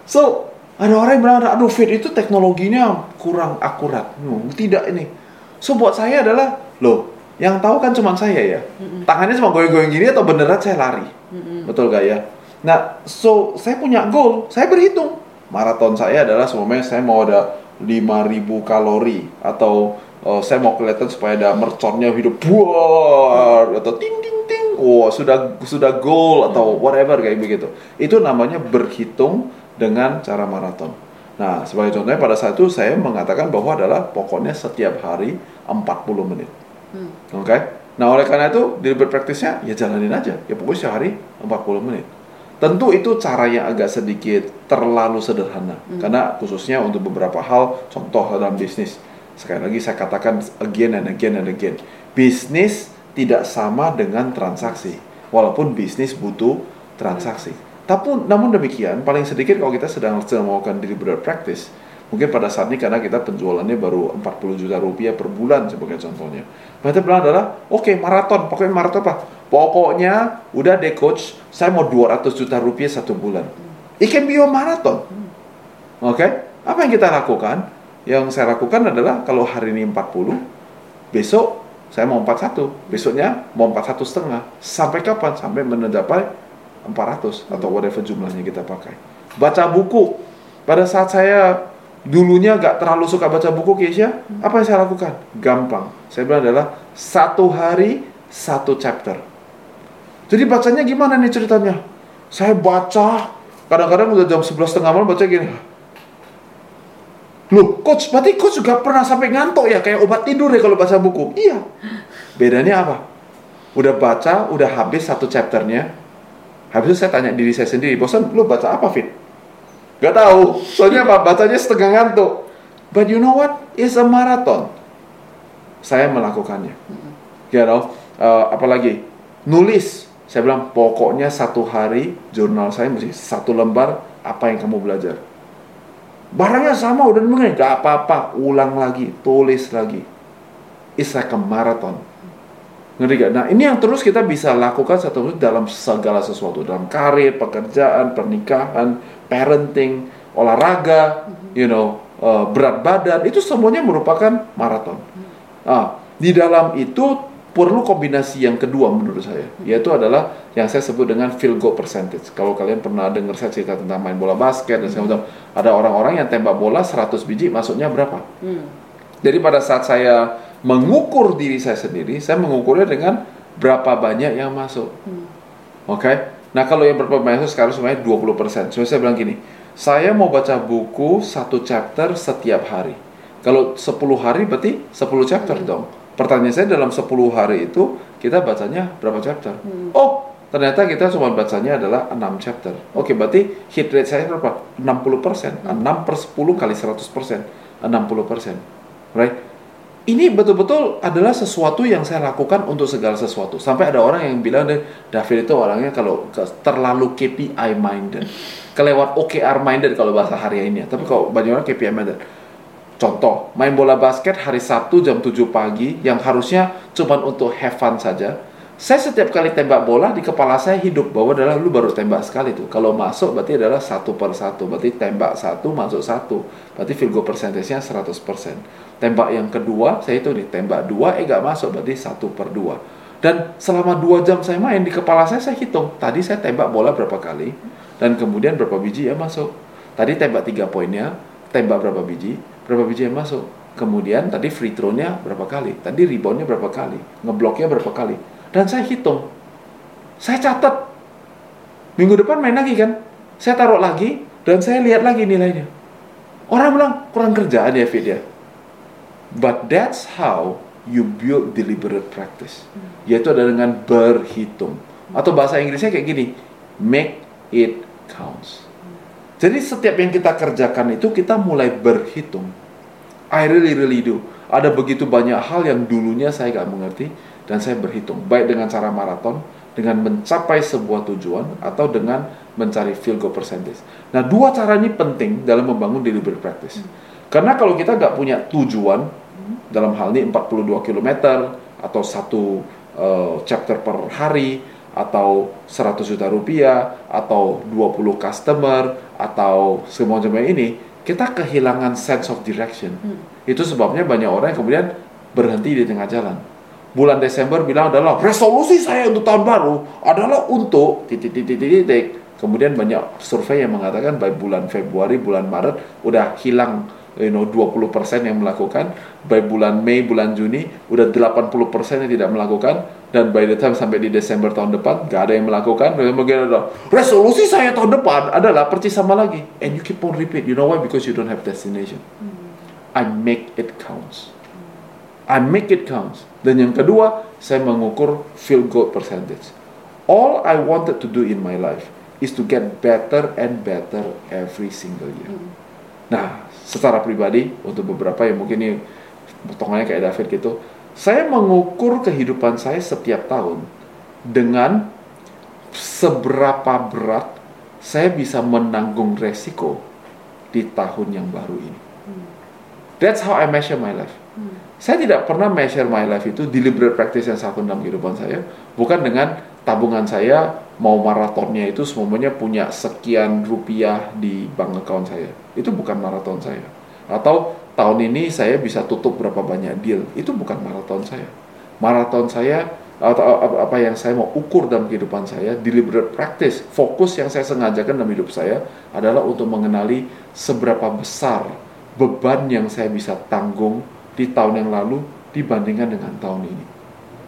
so ada orang yang bilang, aduh fit itu teknologinya kurang akurat. Hmm, tidak ini. So buat saya adalah, loh, yang tahu kan cuma saya ya. Mm-mm. Tangannya cuma goyang-goyang gini atau beneran saya lari. Mm-mm. Betul gak ya? Nah, so saya punya goal, saya berhitung. Maraton saya adalah semuanya saya mau ada 5000 kalori atau uh, saya mau kelihatan supaya ada merconnya hidup buar atau ting ting ting. Oh, sudah sudah goal atau whatever kayak begitu. Itu namanya berhitung dengan cara maraton. Nah, sebagai contohnya pada saat itu saya mengatakan bahwa adalah pokoknya setiap hari 40 menit. Hmm. Oke? Okay? Nah, oleh karena itu di praktisnya ya jalanin aja. Ya pokoknya sehari 40 menit. Tentu itu cara yang agak sedikit terlalu sederhana. Hmm. Karena khususnya untuk beberapa hal, contoh dalam bisnis. Sekali lagi saya katakan again and again and again. Bisnis tidak sama dengan transaksi. Walaupun bisnis butuh transaksi. Tapi namun demikian, paling sedikit kalau kita sedang sedang melakukan deliberate practice, mungkin pada saat ini karena kita penjualannya baru 40 juta rupiah per bulan sebagai contohnya. Berarti bilang adalah, oke okay, maraton, pokoknya maraton apa? Pokoknya udah deh coach, saya mau 200 juta rupiah satu bulan. It can be a marathon. Oke, okay? apa yang kita lakukan? Yang saya lakukan adalah kalau hari ini 40, besok saya mau 41, besoknya mau 41 setengah. Sampai kapan? Sampai mencapai 400 atau whatever jumlahnya kita pakai. Baca buku. Pada saat saya dulunya gak terlalu suka baca buku Keisha, apa yang saya lakukan? Gampang. Saya bilang adalah satu hari satu chapter. Jadi bacanya gimana nih ceritanya? Saya baca, kadang-kadang udah jam 11 tengah malam baca gini. Loh, coach, berarti coach juga pernah sampai ngantuk ya, kayak obat tidur ya kalau baca buku? Iya. Bedanya apa? Udah baca, udah habis satu chapternya, Habis itu saya tanya diri saya sendiri, bosan lu baca apa Fit? Gak tahu, soalnya apa? Bacanya setengah ngantuk. But you know what? It's a marathon. Saya melakukannya. You know, uh, apalagi nulis. Saya bilang pokoknya satu hari jurnal saya mesti satu lembar apa yang kamu belajar. Barangnya sama udah mengenai, gak apa-apa, ulang lagi, tulis lagi. It's like a marathon Ngerti gak? Nah ini yang terus kita bisa lakukan satu dalam segala sesuatu dalam karir, pekerjaan, pernikahan, parenting, olahraga, you know, uh, berat badan itu semuanya merupakan maraton. Ah, di dalam itu perlu kombinasi yang kedua menurut saya, yaitu adalah yang saya sebut dengan field goal percentage. Kalau kalian pernah dengar saya cerita tentang main bola basket dan segala macam, ada orang-orang yang tembak bola 100 biji masuknya berapa? Hmm. Jadi pada saat saya mengukur diri saya sendiri, saya mengukurnya dengan berapa banyak yang masuk. Hmm. Oke? Okay? Nah, kalau yang berapa banyak sekarang semuanya 20%. So, saya bilang gini, saya mau baca buku satu chapter setiap hari. Kalau 10 hari berarti 10 chapter hmm. dong. Pertanyaan saya dalam 10 hari itu kita bacanya berapa chapter? Hmm. Oh, ternyata kita cuma bacanya adalah 6 chapter. Oke, berarti hit rate saya berapa? 60%. 6 per 10 kali 100%. 60%. Right? Ini betul-betul adalah sesuatu yang saya lakukan untuk segala sesuatu. Sampai ada orang yang bilang, David itu orangnya kalau terlalu KPI minded. Kelewat OKR minded kalau bahasa hari ini. Tapi kalau banyak orang KPI minded. Contoh, main bola basket hari Sabtu jam 7 pagi yang harusnya cuma untuk have fun saja. Saya setiap kali tembak bola di kepala saya hidup bahwa adalah lu baru tembak sekali tuh. Kalau masuk berarti adalah satu per satu. Berarti tembak satu masuk satu. Berarti field goal percentage-nya 100%. Tembak yang kedua saya itu nih tembak dua eh gak masuk berarti satu per dua. Dan selama dua jam saya main di kepala saya saya hitung. Tadi saya tembak bola berapa kali dan kemudian berapa biji yang masuk. Tadi tembak tiga poinnya, tembak berapa biji, berapa biji yang masuk. Kemudian tadi free throw-nya berapa kali, tadi rebound-nya berapa kali, ngebloknya berapa kali. Dan saya hitung. Saya catat. Minggu depan main lagi kan. Saya taruh lagi dan saya lihat lagi nilainya. Orang bilang kurang kerjaan ya Fit ya. But that's how you build deliberate practice. Yaitu adalah dengan berhitung. Atau bahasa Inggrisnya kayak gini, make it counts. Jadi setiap yang kita kerjakan itu kita mulai berhitung. I really really do. Ada begitu banyak hal yang dulunya saya gak mengerti dan saya berhitung. Baik dengan cara maraton, dengan mencapai sebuah tujuan atau dengan mencari field goal percentage. Nah dua cara ini penting dalam membangun deliberate practice. Karena kalau kita nggak punya tujuan dalam hal ini 42 km atau satu eh, chapter per hari atau 100 juta rupiah atau 20 customer atau semacamnya ini kita kehilangan sense of direction. Itu sebabnya banyak orang yang kemudian berhenti di tengah jalan. Bulan Desember bilang adalah resolusi saya untuk tahun baru adalah untuk titik titik titik titik. Kemudian banyak survei yang mengatakan by bulan Februari, bulan Maret udah hilang you know 20% yang melakukan, by bulan Mei, bulan Juni udah 80% yang tidak melakukan dan by the time sampai di Desember tahun depan gak ada yang melakukan. Kemudian ada resolusi saya tahun depan adalah percis sama lagi and you keep on repeat. You know why? Because you don't have destination. I make it counts. I make it counts. Dan yang kedua, saya mengukur field goal percentage. All I wanted to do in my life is to get better and better every single year. Nah, secara pribadi untuk beberapa yang mungkin ini potongannya kayak David gitu, saya mengukur kehidupan saya setiap tahun dengan seberapa berat saya bisa menanggung resiko di tahun yang baru ini. That's how I measure my life. Saya tidak pernah measure my life itu deliberate practice yang satu dalam kehidupan saya, bukan dengan tabungan saya mau maratonnya itu semuanya punya sekian rupiah di bank account saya. Itu bukan maraton saya. Atau tahun ini saya bisa tutup berapa banyak deal. Itu bukan maraton saya. Maraton saya atau apa- yang saya mau ukur dalam kehidupan saya, deliberate practice, fokus yang saya sengajakan dalam hidup saya adalah untuk mengenali seberapa besar beban yang saya bisa tanggung di tahun yang lalu dibandingkan dengan tahun ini.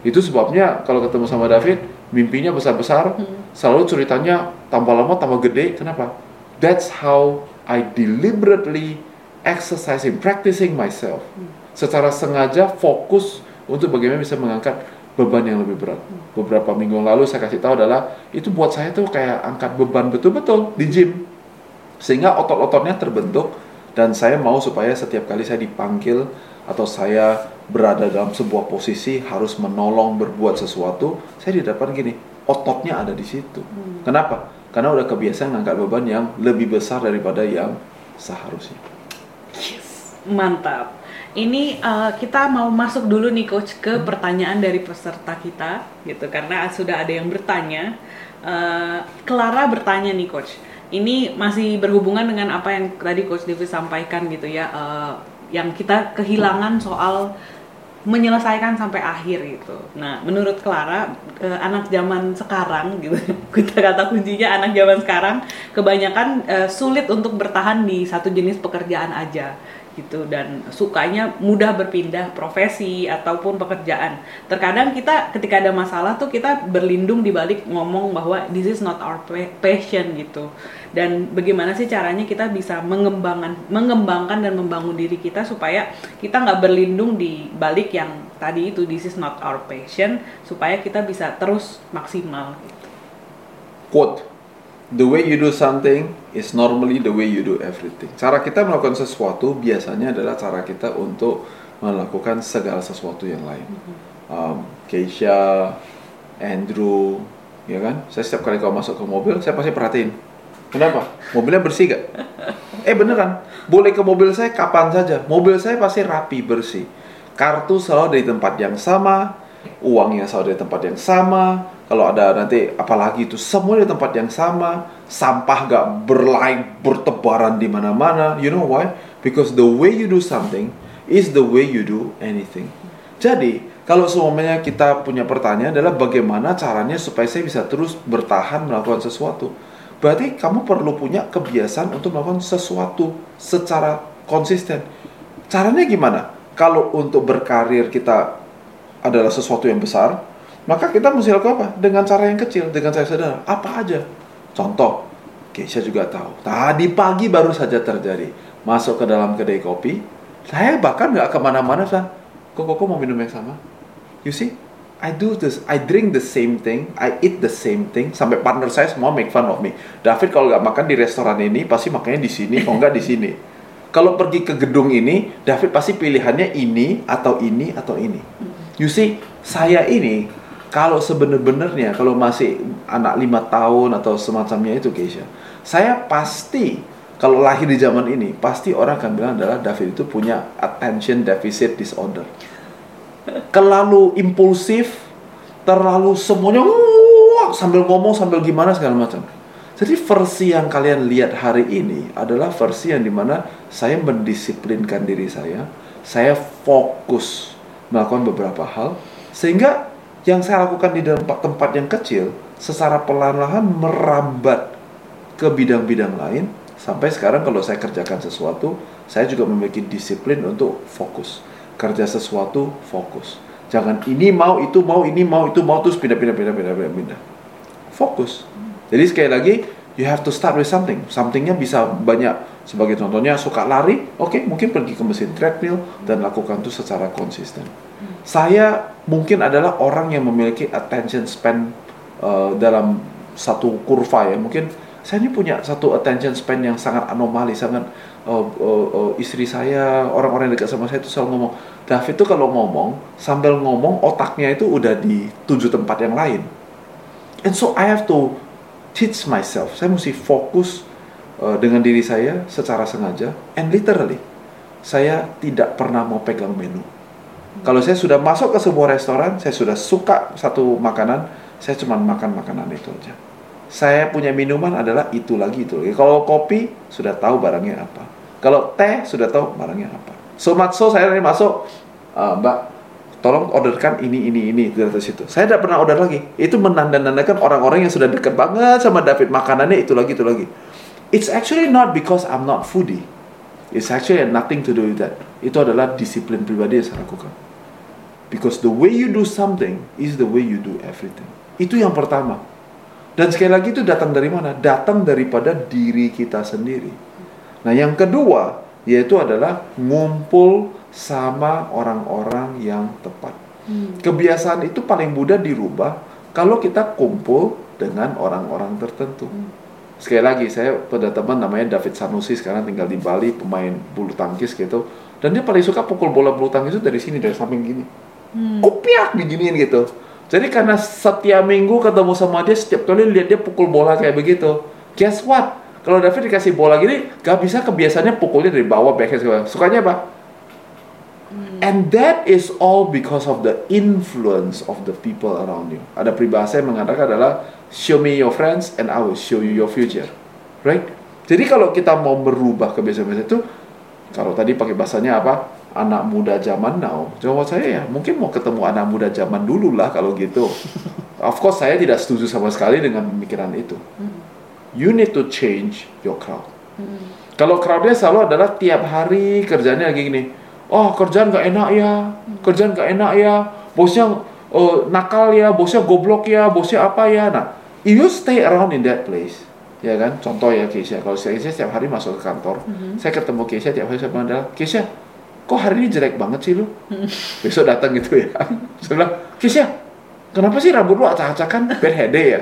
Itu sebabnya kalau ketemu sama David, mimpinya besar-besar, selalu ceritanya tambah lama tambah gede. Kenapa? That's how I deliberately exercising, practicing myself. Secara sengaja fokus untuk bagaimana bisa mengangkat beban yang lebih berat. Beberapa minggu yang lalu saya kasih tahu adalah itu buat saya tuh kayak angkat beban betul-betul di gym. Sehingga otot-ototnya terbentuk dan saya mau supaya setiap kali saya dipanggil atau saya berada dalam sebuah posisi harus menolong berbuat sesuatu, saya didapat gini, ototnya ada di situ. Kenapa? Karena udah kebiasaan ngangkat beban yang lebih besar daripada yang seharusnya. Yes, mantap. Ini uh, kita mau masuk dulu nih coach ke pertanyaan dari peserta kita gitu karena sudah ada yang bertanya. Uh, Clara bertanya nih coach. Ini masih berhubungan dengan apa yang tadi coach Devi sampaikan gitu ya. uh, yang kita kehilangan soal menyelesaikan sampai akhir gitu. Nah, menurut Clara, eh, anak zaman sekarang gitu, kita kata kuncinya anak zaman sekarang kebanyakan eh, sulit untuk bertahan di satu jenis pekerjaan aja gitu dan sukanya mudah berpindah profesi ataupun pekerjaan. Terkadang kita ketika ada masalah tuh kita berlindung di balik ngomong bahwa this is not our pa- passion gitu. Dan bagaimana sih caranya kita bisa mengembangkan mengembangkan dan membangun diri kita supaya kita nggak berlindung di balik yang tadi itu this is not our passion supaya kita bisa terus maksimal gitu. quote the way you do something is normally the way you do everything. Cara kita melakukan sesuatu biasanya adalah cara kita untuk melakukan segala sesuatu yang lain. Um, Keisha, Andrew, ya kan? Saya setiap kali kau masuk ke mobil, saya pasti perhatiin. Kenapa? Mobilnya bersih gak? Eh beneran, boleh ke mobil saya kapan saja. Mobil saya pasti rapi, bersih. Kartu selalu di tempat yang sama, uangnya selalu di tempat yang sama, kalau ada nanti apalagi itu semua di tempat yang sama sampah gak berlain bertebaran di mana-mana. You know why? Because the way you do something is the way you do anything. Jadi kalau semuanya kita punya pertanyaan adalah bagaimana caranya supaya saya bisa terus bertahan melakukan sesuatu? Berarti kamu perlu punya kebiasaan untuk melakukan sesuatu secara konsisten. Caranya gimana? Kalau untuk berkarir kita adalah sesuatu yang besar maka kita mesti lakukan apa? Dengan cara yang kecil, dengan cara sederhana. Apa aja? Contoh, Keisha juga tahu. Tadi pagi baru saja terjadi. Masuk ke dalam kedai kopi, saya bahkan nggak ke mana-mana, San. Kok kok mau minum yang sama? You see, I do this, I drink the same thing, I eat the same thing, sampai partner saya semua make fun of me. David kalau nggak makan di restoran ini, pasti makannya di sini, kalau nggak di sini. Kalau pergi ke gedung ini, David pasti pilihannya ini atau ini atau ini. You see, saya ini kalau sebenar-benarnya kalau masih anak lima tahun atau semacamnya itu Keisha saya pasti kalau lahir di zaman ini pasti orang akan bilang adalah David itu punya attention deficit disorder. Terlalu impulsif terlalu semuanya uh, sambil ngomong sambil gimana segala macam. Jadi versi yang kalian lihat hari ini adalah versi yang di mana saya mendisiplinkan diri saya saya fokus melakukan beberapa hal sehingga yang saya lakukan di dalam tempat yang kecil secara pelan-lahan merambat ke bidang-bidang lain. Sampai sekarang kalau saya kerjakan sesuatu saya juga memiliki disiplin untuk fokus. Kerja sesuatu fokus. Jangan ini mau itu mau ini mau itu mau terus pindah-pindah pindah-pindah pindah fokus. Jadi sekali lagi you have to start with something. Somethingnya bisa banyak. Sebagai contohnya suka lari oke okay, mungkin pergi ke mesin treadmill dan lakukan itu secara konsisten saya mungkin adalah orang yang memiliki attention span uh, dalam satu kurva ya. Mungkin saya ini punya satu attention span yang sangat anomali sangat uh, uh, uh, istri saya orang-orang yang dekat sama saya itu selalu ngomong David itu kalau ngomong sambil ngomong otaknya itu udah di tujuh tempat yang lain. And so I have to teach myself. Saya mesti fokus dengan diri saya secara sengaja and literally. Saya tidak pernah mau pegang menu kalau saya sudah masuk ke sebuah restoran, saya sudah suka satu makanan, saya cuma makan makanan itu aja. Saya punya minuman adalah itu lagi itu lagi. Kalau kopi sudah tahu barangnya apa. Kalau teh sudah tahu barangnya apa. So so saya ini masuk, uh, Mbak, tolong orderkan ini ini ini dari situ. Saya tidak pernah order lagi. Itu menandakan orang-orang yang sudah dekat banget sama David makanannya itu lagi itu lagi. It's actually not because I'm not foodie. It's actually nothing to do with that. Itu adalah disiplin pribadi yang saya lakukan. Because the way you do something is the way you do everything. Itu yang pertama. Dan sekali lagi itu datang dari mana? Datang daripada diri kita sendiri. Nah, yang kedua yaitu adalah ngumpul sama orang-orang yang tepat. Hmm. Kebiasaan itu paling mudah dirubah kalau kita kumpul dengan orang-orang tertentu. Hmm. Sekali lagi, saya pada teman namanya David Sanusi sekarang tinggal di Bali, pemain bulu tangkis gitu. Dan dia paling suka pukul bola bulu tangkis itu dari sini, dari samping gini hmm. kupiak diginiin gitu jadi karena setiap minggu ketemu sama dia setiap kali lihat dia pukul bola kayak begitu guess what kalau David dikasih bola gini gak bisa kebiasaannya pukulnya dari bawah backhand sukanya apa hmm. and that is all because of the influence of the people around you ada peribahasa yang mengatakan adalah show me your friends and I will show you your future right jadi kalau kita mau merubah kebiasaan-kebiasaan itu kalau tadi pakai bahasanya apa anak muda zaman now? Jawab saya ya, mungkin mau ketemu anak muda zaman dulu lah kalau gitu. of course saya tidak setuju sama sekali dengan pemikiran itu. Hmm. You need to change your crowd. Hmm. Kalau crowdnya selalu adalah tiap hari kerjanya lagi gini, oh kerjaan gak enak ya, hmm. kerjaan gak enak ya, bosnya uh, nakal ya, bosnya goblok ya, bosnya apa ya. Nah, you stay around in that place ya kan? Contoh ya Keisha. Kalau saya setiap hari masuk ke kantor mm-hmm. saya ketemu Keisha tiap hari saya bilang Keisha kok hari ini jelek banget sih lu? Hmm. Besok datang gitu ya. Saya bilang, Kisya, kenapa sih rambut lu acak-acakan bad hair day ya?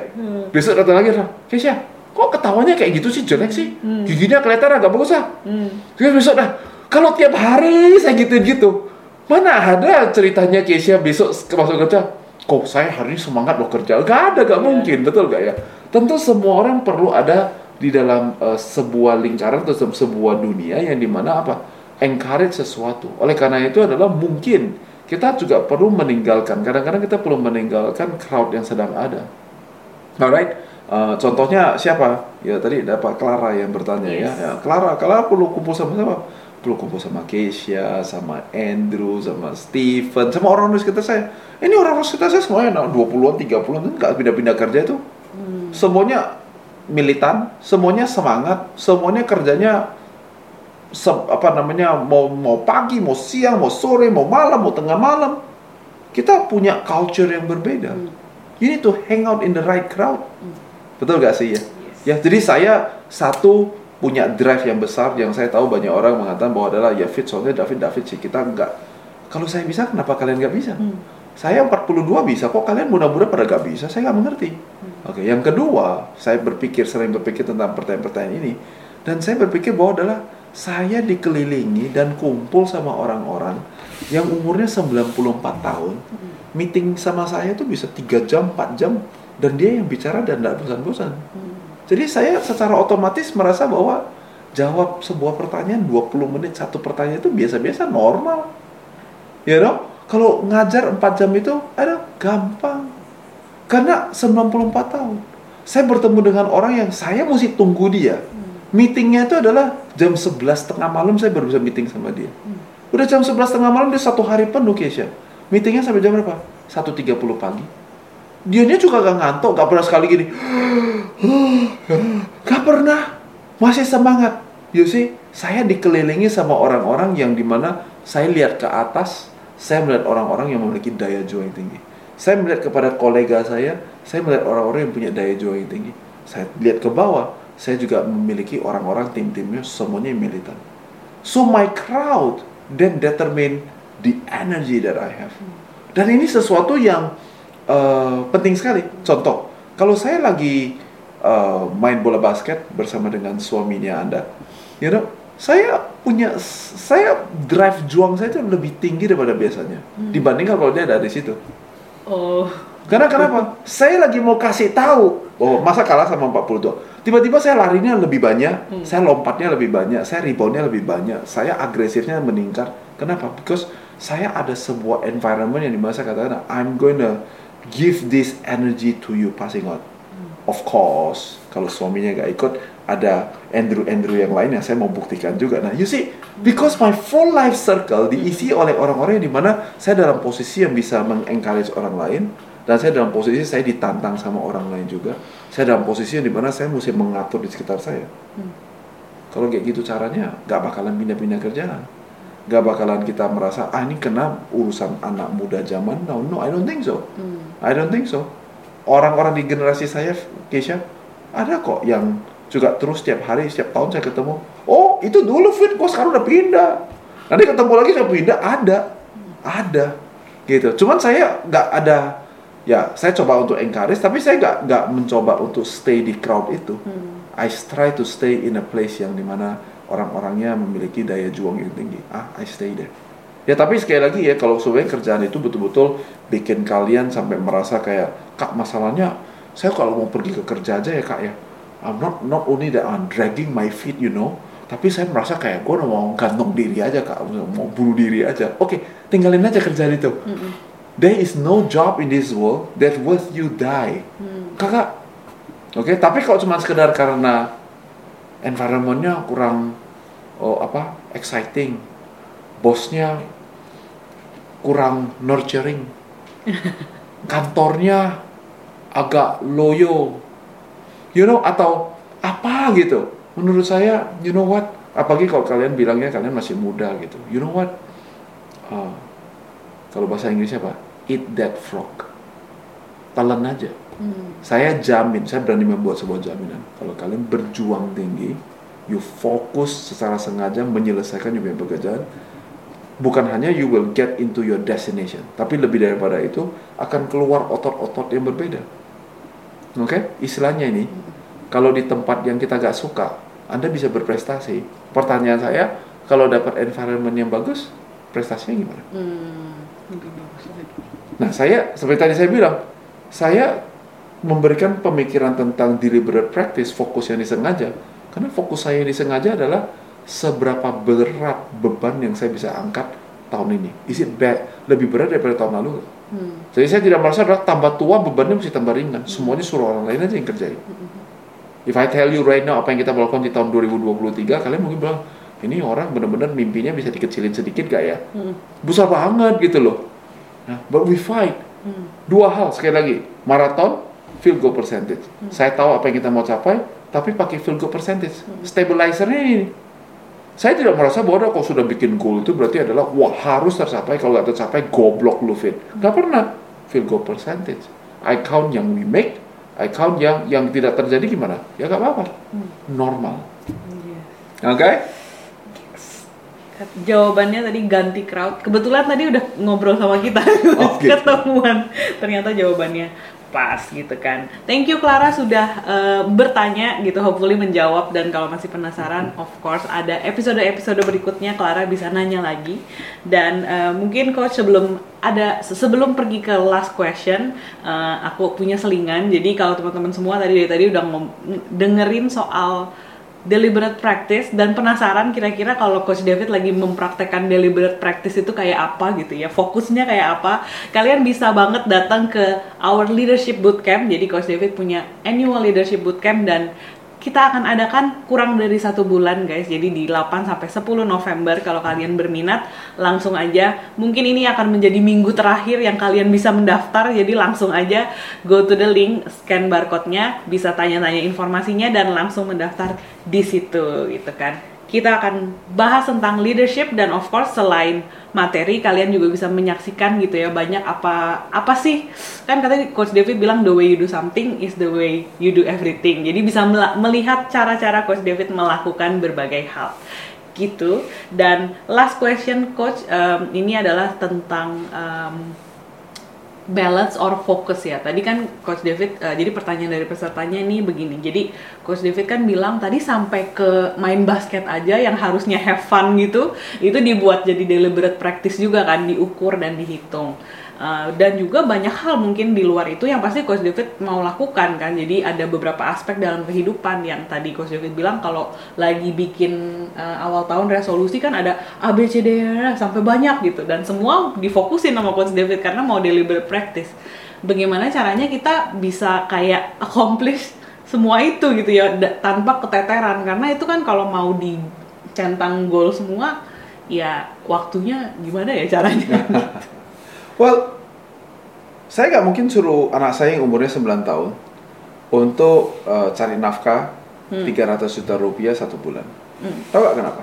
Besok datang lagi Keisha kok ketawanya kayak gitu sih? Jelek sih. Giginya kelihatan agak bagus ah. Terus besok dah kalau tiap hari saya gitu gitu mana ada ceritanya Keisha besok masuk kerja kok saya hari ini semangat loh kerja gak ada gak mungkin betul gak ya tentu semua orang perlu ada di dalam eh, sebuah lingkaran atau se- sebuah dunia yang di mana apa encourage sesuatu oleh karena itu adalah mungkin kita juga perlu meninggalkan kadang-kadang kita perlu meninggalkan crowd yang sedang ada Alright, Uh, contohnya siapa? Ya tadi dapat Clara yang bertanya ya. Yes. ya. Clara, Clara perlu kumpul sama siapa? Perlu kumpul sama Keisha, sama Andrew, sama Steven, sama orang-orang di sekitar saya. Ini orang-orang sekitar saya semuanya nah, 20-an, 30-an, kan nggak pindah-pindah kerja itu. Semuanya militan, semuanya semangat, semuanya kerjanya se- apa namanya mau mau pagi, mau siang, mau sore, mau malam, mau tengah malam. Kita punya culture yang berbeda. You need to hang out in the right crowd. Betul gak sih ya? Ya, jadi saya satu punya drive yang besar yang saya tahu banyak orang mengatakan bahwa adalah ya fit soalnya David David sih kita enggak. Kalau saya bisa kenapa kalian nggak bisa? Saya 42 bisa kok kalian mudah-mudahan pada nggak bisa saya nggak mengerti. Oke, yang kedua saya berpikir sering berpikir tentang pertanyaan-pertanyaan ini dan saya berpikir bahwa adalah saya dikelilingi dan kumpul sama orang-orang yang umurnya 94 tahun meeting sama saya tuh bisa 3 jam 4 jam dan dia yang bicara dan tidak bosan-bosan jadi saya secara otomatis merasa bahwa jawab sebuah pertanyaan 20 menit satu pertanyaan itu biasa-biasa normal. Ya dong? Kalau ngajar 4 jam itu ada gampang. Karena 94 tahun. Saya bertemu dengan orang yang saya mesti tunggu dia. Meetingnya itu adalah jam 11 tengah malam saya baru bisa meeting sama dia. Udah jam 11 tengah malam dia satu hari penuh Keisha. Meetingnya sampai jam berapa? 1.30 pagi dianya juga gak ngantuk gak pernah sekali gini. Gak pernah. Masih semangat. You see saya dikelilingi sama orang-orang yang di mana saya lihat ke atas saya melihat orang-orang yang memiliki daya juang yang tinggi. Saya melihat kepada kolega saya saya melihat orang-orang yang punya daya juang yang tinggi. Saya lihat ke bawah saya juga memiliki orang-orang tim-timnya semuanya militan. So my crowd then determine the energy that I have. Dan ini sesuatu yang eh, penting sekali contoh kalau saya lagi eh, main bola basket bersama dengan suaminya anda you know saya punya saya drive juang saya itu lebih tinggi daripada biasanya dibandingkan kalau dia ada di situ Oh, karena kenapa? Saya lagi mau kasih tahu, oh masa kalah sama 42. Tiba-tiba saya larinya lebih banyak, saya lompatnya lebih banyak, saya reboundnya lebih banyak, saya agresifnya meningkat. Kenapa? Because saya ada sebuah environment yang di mana saya katakan, I'm going to give this energy to you passing on. Of course, kalau suaminya gak ikut, ada Andrew-Andrew yang lain yang saya mau buktikan juga. Nah, you see, because my full life circle diisi oleh orang-orang yang di mana saya dalam posisi yang bisa mengencourage orang lain, dan saya dalam posisi saya ditantang sama orang lain juga. Saya dalam posisi yang di mana saya mesti mengatur di sekitar saya. Kalau kayak gitu caranya, gak bakalan pindah-pindah kerjaan. Gak bakalan kita merasa, ah ini kena urusan anak muda zaman now. No, I don't think so. I don't think so. Orang-orang di generasi saya, Keisha, ada kok yang juga terus setiap hari, setiap tahun saya ketemu. Oh, itu dulu fit, kok sekarang udah pindah. Nanti ketemu lagi saya pindah, ada, ada, gitu. Cuman saya nggak ada, ya saya coba untuk encourage, tapi saya nggak nggak mencoba untuk stay di crowd itu. I try to stay in a place yang di mana orang-orangnya memiliki daya juang yang tinggi. Ah, I stay there. Ya tapi sekali lagi ya kalau sebenarnya kerjaan itu betul-betul bikin kalian sampai merasa kayak kak masalahnya saya kalau mau pergi ke kerja aja ya kak ya. I'm not not only that I'm dragging my feet you know tapi saya merasa kayak gue mau gantung diri aja kak. Mau bunuh diri aja. Oke tinggalin aja kerjaan itu. There is no job in this world that worth you die. Kakak oke tapi kalau cuma sekedar karena environmentnya kurang oh apa exciting. Bosnya kurang nurturing. Kantornya agak loyo. You know atau apa gitu. Menurut saya you know what? Apalagi kalau kalian bilangnya kalian masih muda gitu. You know what? Uh, kalau bahasa Inggrisnya apa? Eat that frog. Telan aja saya jamin saya berani membuat sebuah jaminan kalau kalian berjuang tinggi you fokus secara sengaja menyelesaikan your punya pekerjaan bukan hanya you will get into your destination, tapi lebih daripada itu akan keluar otot-otot yang berbeda. Oke, okay? istilahnya ini, kalau di tempat yang kita gak suka, Anda bisa berprestasi. Pertanyaan saya, kalau dapat environment yang bagus, prestasinya gimana? Hmm, nah, saya seperti tadi saya bilang, saya memberikan pemikiran tentang deliberate practice, fokus yang disengaja. Karena fokus saya yang disengaja adalah seberapa berat beban yang saya bisa angkat tahun ini. Is it bad? Lebih berat daripada tahun lalu? Hmm. Jadi saya tidak merasa adalah tambah tua bebannya mesti tambah ringan. Hmm. Semuanya suruh orang lain aja yang kerjain. Hmm. If I tell you right now apa yang kita lakukan di tahun 2023, kalian mungkin bilang, ini orang benar-benar mimpinya bisa dikecilin sedikit gak ya? Hmm. Besar banget gitu loh. Nah, but we fight. Hmm. Dua hal sekali lagi, maraton, field goal percentage. Hmm. Saya tahu apa yang kita mau capai, tapi pakai field goal percentage. Hmm. Stabilizernya ini saya tidak merasa bahwa kalau sudah bikin goal itu berarti adalah wah harus tercapai kalau nggak tercapai goblok lu fit. Gak pernah field goal percentage. I count yang we make, I count yang yang tidak terjadi gimana? Ya gak apa-apa, normal. Oke? Okay? Jawabannya tadi ganti crowd. Kebetulan tadi udah ngobrol sama kita, oh, gitu. ketemuan. Ternyata jawabannya pas gitu kan. Thank you Clara sudah uh, bertanya gitu, hopefully menjawab dan kalau masih penasaran, of course ada episode-episode berikutnya Clara bisa nanya lagi dan uh, mungkin coach sebelum ada sebelum pergi ke last question, uh, aku punya selingan. Jadi kalau teman-teman semua tadi dari tadi udah dengerin soal deliberate practice dan penasaran kira-kira kalau coach David lagi mempraktekkan deliberate practice itu kayak apa gitu ya fokusnya kayak apa. Kalian bisa banget datang ke our leadership bootcamp. Jadi coach David punya annual leadership bootcamp dan kita akan adakan kurang dari satu bulan guys. Jadi di 8 sampai 10 November kalau kalian berminat langsung aja. Mungkin ini akan menjadi minggu terakhir yang kalian bisa mendaftar jadi langsung aja go to the link scan barcode-nya bisa tanya-tanya informasinya dan langsung mendaftar di situ gitu kan kita akan bahas tentang leadership dan of course selain materi kalian juga bisa menyaksikan gitu ya banyak apa apa sih? Kan katanya coach David bilang the way you do something is the way you do everything. Jadi bisa melihat cara-cara coach David melakukan berbagai hal. Gitu. Dan last question coach um, ini adalah tentang um, balance or focus ya. Tadi kan Coach David, uh, jadi pertanyaan dari pesertanya ini begini. Jadi Coach David kan bilang tadi sampai ke main basket aja yang harusnya have fun gitu, itu dibuat jadi deliberate practice juga kan, diukur dan dihitung. Uh, dan juga banyak hal mungkin di luar itu yang pasti Coach David mau lakukan kan? Jadi ada beberapa aspek dalam kehidupan yang tadi Coach David bilang kalau lagi bikin uh, awal tahun resolusi kan ada A B C D e, sampai banyak gitu. Dan semua difokusin sama Coach David karena mau deliberate practice. Bagaimana caranya kita bisa kayak accomplish semua itu gitu ya tanpa keteteran? Karena itu kan kalau mau dicentang goal semua ya waktunya gimana ya caranya Well, saya nggak mungkin suruh anak saya yang umurnya 9 tahun untuk uh, cari nafkah hmm. 300 juta rupiah satu bulan. Hmm. Tahu nggak kenapa?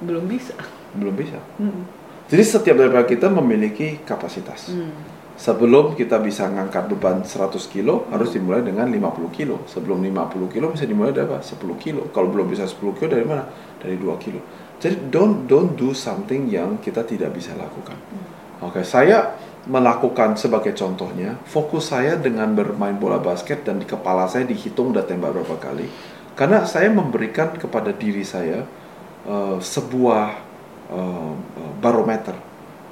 Belum bisa. Belum bisa. Hmm. Jadi setiap dari kita memiliki kapasitas. Hmm. Sebelum kita bisa ngangkat beban 100 kilo, hmm. harus dimulai dengan 50 kilo. Sebelum 50 kilo bisa dimulai dari apa? 10 kilo. Kalau belum bisa 10 kilo dari mana? Dari 2 kilo. Jadi don't don't do something yang kita tidak bisa lakukan. Hmm Oke, saya melakukan sebagai contohnya, fokus saya dengan bermain bola basket dan di kepala saya dihitung udah tembak berapa kali. Karena saya memberikan kepada diri saya uh, sebuah uh, barometer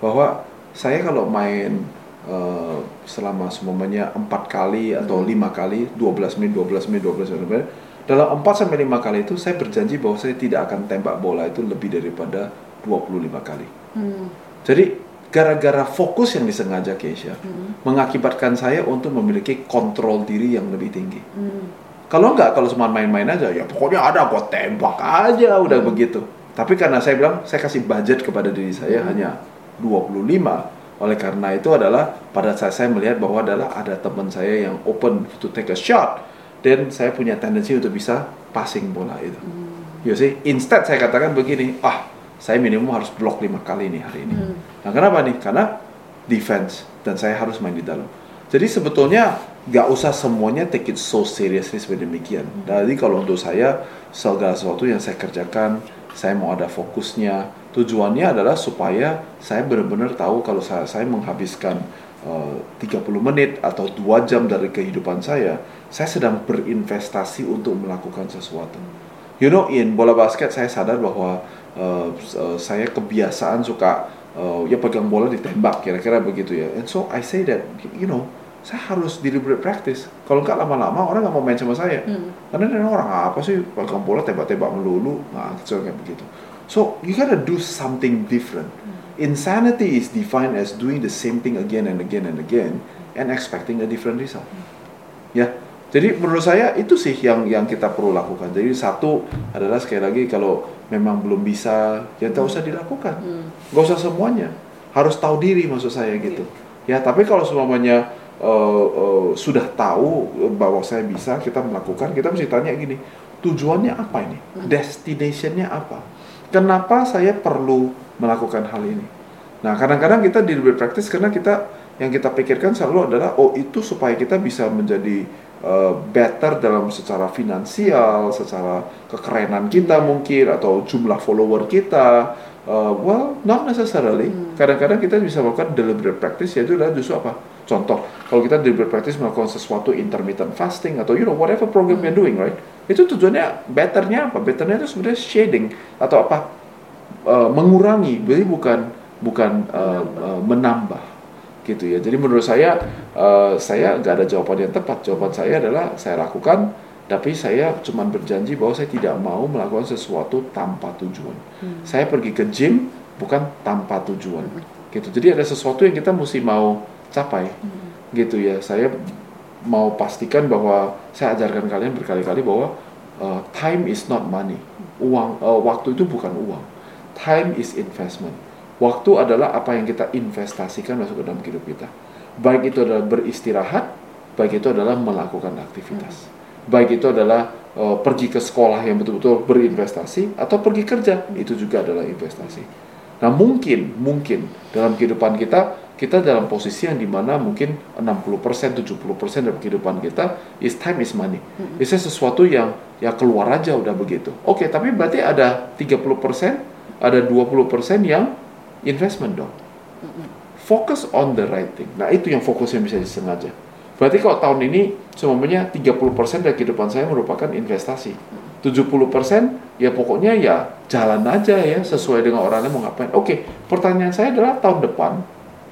bahwa saya kalau main uh, selama semuanya empat kali atau hmm. lima kali, 12 menit, 12 menit, 12 menit, dalam 4 sampai 5 kali itu saya berjanji bahwa saya tidak akan tembak bola itu lebih daripada 25 kali. Hmm. Jadi gara-gara fokus yang disengaja Keisha hmm. mengakibatkan saya untuk memiliki kontrol diri yang lebih tinggi. Hmm. Kalau enggak, kalau cuma main-main aja, ya pokoknya ada, gua tembak aja, udah hmm. begitu. Tapi karena saya bilang, saya kasih budget kepada diri saya hmm. hanya 25. Oleh karena itu adalah pada saat saya melihat bahwa adalah ada teman saya yang open to take a shot, dan saya punya tendensi untuk bisa passing bola itu. Hmm. You see, instead saya katakan begini, ah saya minimum harus blok lima kali nih hari ini. Hmm. Nah kenapa nih? Karena defense dan saya harus main di dalam. Jadi sebetulnya nggak usah semuanya take it so seriously seperti demikian. Jadi kalau untuk saya segala sesuatu yang saya kerjakan saya mau ada fokusnya. Tujuannya adalah supaya saya benar-benar tahu kalau saya, saya menghabiskan uh, 30 menit atau dua jam dari kehidupan saya, saya sedang berinvestasi untuk melakukan sesuatu. You know, in bola basket saya sadar bahwa uh, uh, saya kebiasaan suka uh, ya pegang bola ditembak kira-kira begitu ya. And so I say that, you know, saya harus deliberate practice. Kalau nggak lama-lama orang nggak mau main sama saya. Hmm. Karena orang apa sih pegang bola tembak-tembak melulu, nah gitu kayak begitu. So you gotta do something different. Hmm. Insanity is defined as doing the same thing again and again and again and expecting a different result. Hmm. Ya, jadi menurut saya itu sih yang yang kita perlu lakukan. Jadi satu adalah sekali lagi kalau memang belum bisa, ya tak usah dilakukan. Hmm. Gak usah semuanya. Harus tahu diri maksud saya gitu. Yeah. Ya, tapi kalau semuanya uh, uh, sudah tahu bahwa saya bisa, kita melakukan, kita mesti tanya gini, tujuannya apa ini? Hmm. Destinationnya apa? Kenapa saya perlu melakukan hal ini? Nah, kadang-kadang kita di practice karena kita yang kita pikirkan selalu adalah oh itu supaya kita bisa menjadi uh, better dalam secara finansial, secara kekerenan kita mungkin atau jumlah follower kita. Uh, well, not necessarily. Hmm. Kadang-kadang kita bisa melakukan deliberate practice yaitu adalah justru apa? Contoh, kalau kita di practice melakukan sesuatu intermittent fasting atau you know whatever program you're doing, right? Itu tujuannya betternya apa? Betternya itu sebenarnya shading atau apa? Uh, mengurangi, jadi bukan bukan uh, uh, menambah gitu ya. Jadi menurut saya uh, saya nggak ada jawaban yang tepat. Jawaban saya adalah saya lakukan, tapi saya cuma berjanji bahwa saya tidak mau melakukan sesuatu tanpa tujuan. Hmm. Saya pergi ke gym bukan tanpa tujuan. Hmm. Gitu. Jadi ada sesuatu yang kita mesti mau capai hmm. gitu ya saya mau pastikan bahwa saya ajarkan kalian berkali-kali bahwa uh, time is not money uang uh, waktu itu bukan uang time is investment waktu adalah apa yang kita investasikan masuk ke dalam hidup kita baik itu adalah beristirahat baik itu adalah melakukan aktivitas hmm. baik itu adalah uh, pergi ke sekolah yang betul-betul berinvestasi atau pergi kerja itu juga adalah investasi nah mungkin mungkin dalam kehidupan kita kita dalam posisi yang di mana mungkin 60% 70% dari kehidupan kita is time is money. Mm-hmm. Bisa sesuatu yang ya keluar aja udah begitu. Oke, okay, tapi berarti ada 30%, ada 20% yang investment dong. Focus on the right thing. Nah, itu yang fokus yang bisa disengaja. Berarti kalau tahun ini semuanya 30% dari kehidupan saya merupakan investasi. 70% ya pokoknya ya jalan aja ya sesuai dengan orangnya mau ngapain. Oke, pertanyaan saya adalah tahun depan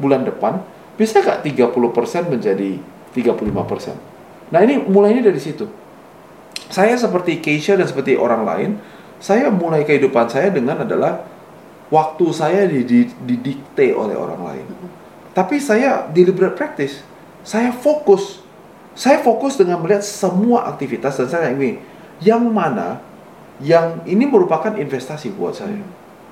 bulan depan, bisa nggak 30% menjadi 35%? Nah ini mulainya dari situ. Saya seperti Keisha dan seperti orang lain, saya mulai kehidupan saya dengan adalah waktu saya didikte oleh orang lain. Tapi saya deliberate practice. Saya fokus. Saya fokus dengan melihat semua aktivitas dan saya ingin yang mana yang ini merupakan investasi buat saya.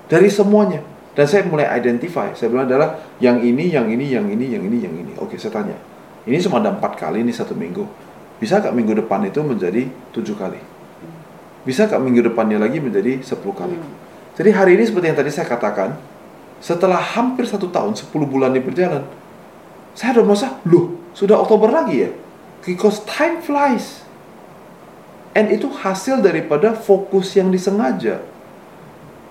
Dari semuanya dan saya mulai identify, saya bilang adalah yang ini, yang ini, yang ini, yang ini, yang ini. Oke, saya tanya. Ini cuma ada empat kali ini satu minggu. Bisa nggak minggu depan itu menjadi tujuh kali? Bisa nggak minggu depannya lagi menjadi sepuluh kali? Jadi hari ini seperti yang tadi saya katakan, setelah hampir satu tahun, sepuluh bulan ini berjalan, saya udah merasa, loh, sudah Oktober lagi ya? Because time flies. And itu hasil daripada fokus yang disengaja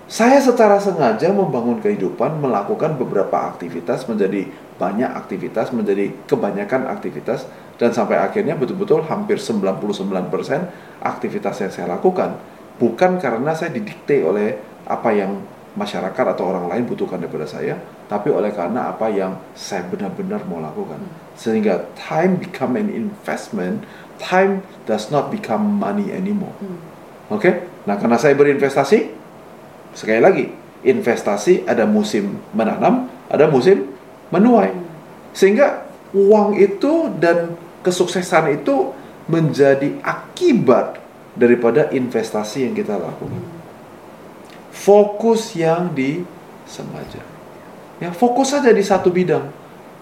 saya secara sengaja membangun kehidupan, melakukan beberapa aktivitas menjadi banyak aktivitas, menjadi kebanyakan aktivitas dan sampai akhirnya betul-betul hampir 99% aktivitas yang saya lakukan bukan karena saya didikte oleh apa yang masyarakat atau orang lain butuhkan daripada saya, tapi oleh karena apa yang saya benar-benar mau lakukan. Sehingga time become an investment, time does not become money anymore. Hmm. Oke? Okay? Nah, karena saya berinvestasi, Sekali lagi, investasi ada musim menanam, ada musim menuai. Sehingga uang itu dan kesuksesan itu menjadi akibat daripada investasi yang kita lakukan. Fokus yang disengaja. Ya, fokus saja di satu bidang.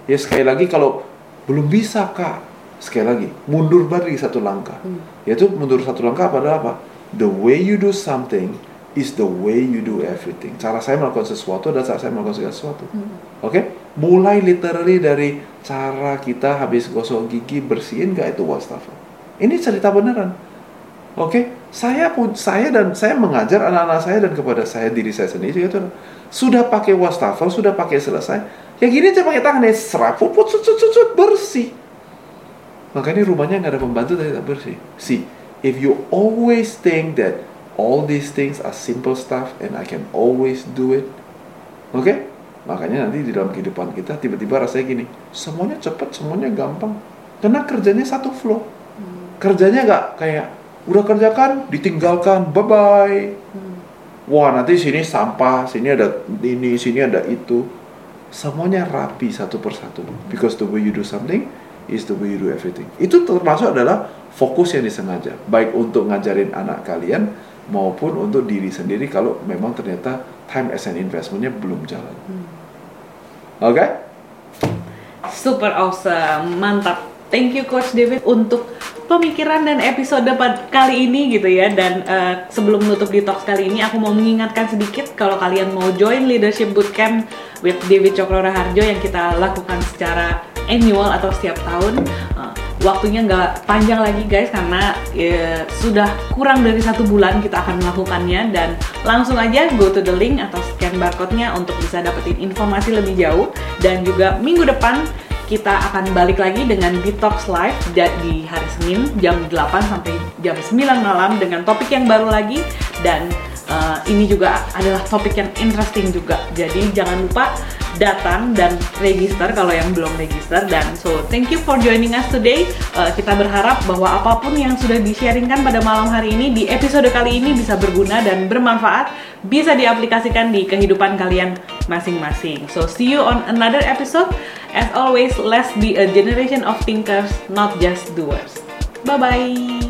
Ya sekali lagi kalau belum bisa kak, sekali lagi mundur balik satu langkah. Hmm. Yaitu mundur satu langkah pada apa? The way you do something is the way you do everything. Cara saya melakukan sesuatu dan cara saya melakukan segala sesuatu. Hmm. Oke? Okay? Mulai literally dari cara kita habis gosok gigi bersihin gak itu wastafel. Ini cerita beneran. Oke, saya pun saya dan saya mengajar anak-anak saya dan kepada saya diri saya sendiri itu sudah pakai wastafel, sudah pakai selesai. Ya gini aja pakai tangan ya serap, puput, sut, sut, sut, sut, bersih. Makanya rumahnya nggak ada pembantu tapi tak bersih. See, if you always think that all these things are simple stuff and I can always do it, oke? Okay? Makanya nanti di dalam kehidupan kita tiba-tiba rasanya gini, semuanya cepat, semuanya gampang. Karena kerjanya satu flow. Kerjanya nggak kayak udah kerjakan ditinggalkan bye bye hmm. wah nanti sini sampah sini ada ini sini ada itu. Semuanya rapi satu persatu. Because the way you do something is the way you do everything. Itu termasuk adalah fokus yang disengaja. Baik untuk ngajarin anak kalian maupun untuk diri sendiri kalau memang ternyata time as an investmentnya belum jalan. Hmm. oke okay? super awesome. Mantap thank you coach David untuk pemikiran dan episode kali ini gitu ya. Dan uh, sebelum menutup detox kali ini aku mau mengingatkan sedikit kalau kalian mau join leadership bootcamp with David Cokro Raharjo yang kita lakukan secara annual atau setiap tahun. Uh, waktunya nggak panjang lagi guys karena ya, sudah kurang dari satu bulan kita akan melakukannya. Dan langsung aja go to the link atau scan barcode-nya untuk bisa dapetin informasi lebih jauh. Dan juga minggu depan kita akan balik lagi dengan Detox Live di hari Senin jam 8 sampai jam 9 malam dengan topik yang baru lagi dan uh, ini juga adalah topik yang interesting juga. Jadi jangan lupa datang dan register kalau yang belum register dan so thank you for joining us today. Uh, kita berharap bahwa apa pun yang sudah di-sharingkan pada malam hari ini di episode kali ini bisa berguna dan bermanfaat, bisa diaplikasikan di kehidupan kalian masing-masing. So see you on another episode. As always, let's be a generation of thinkers, not just doers. Bye bye.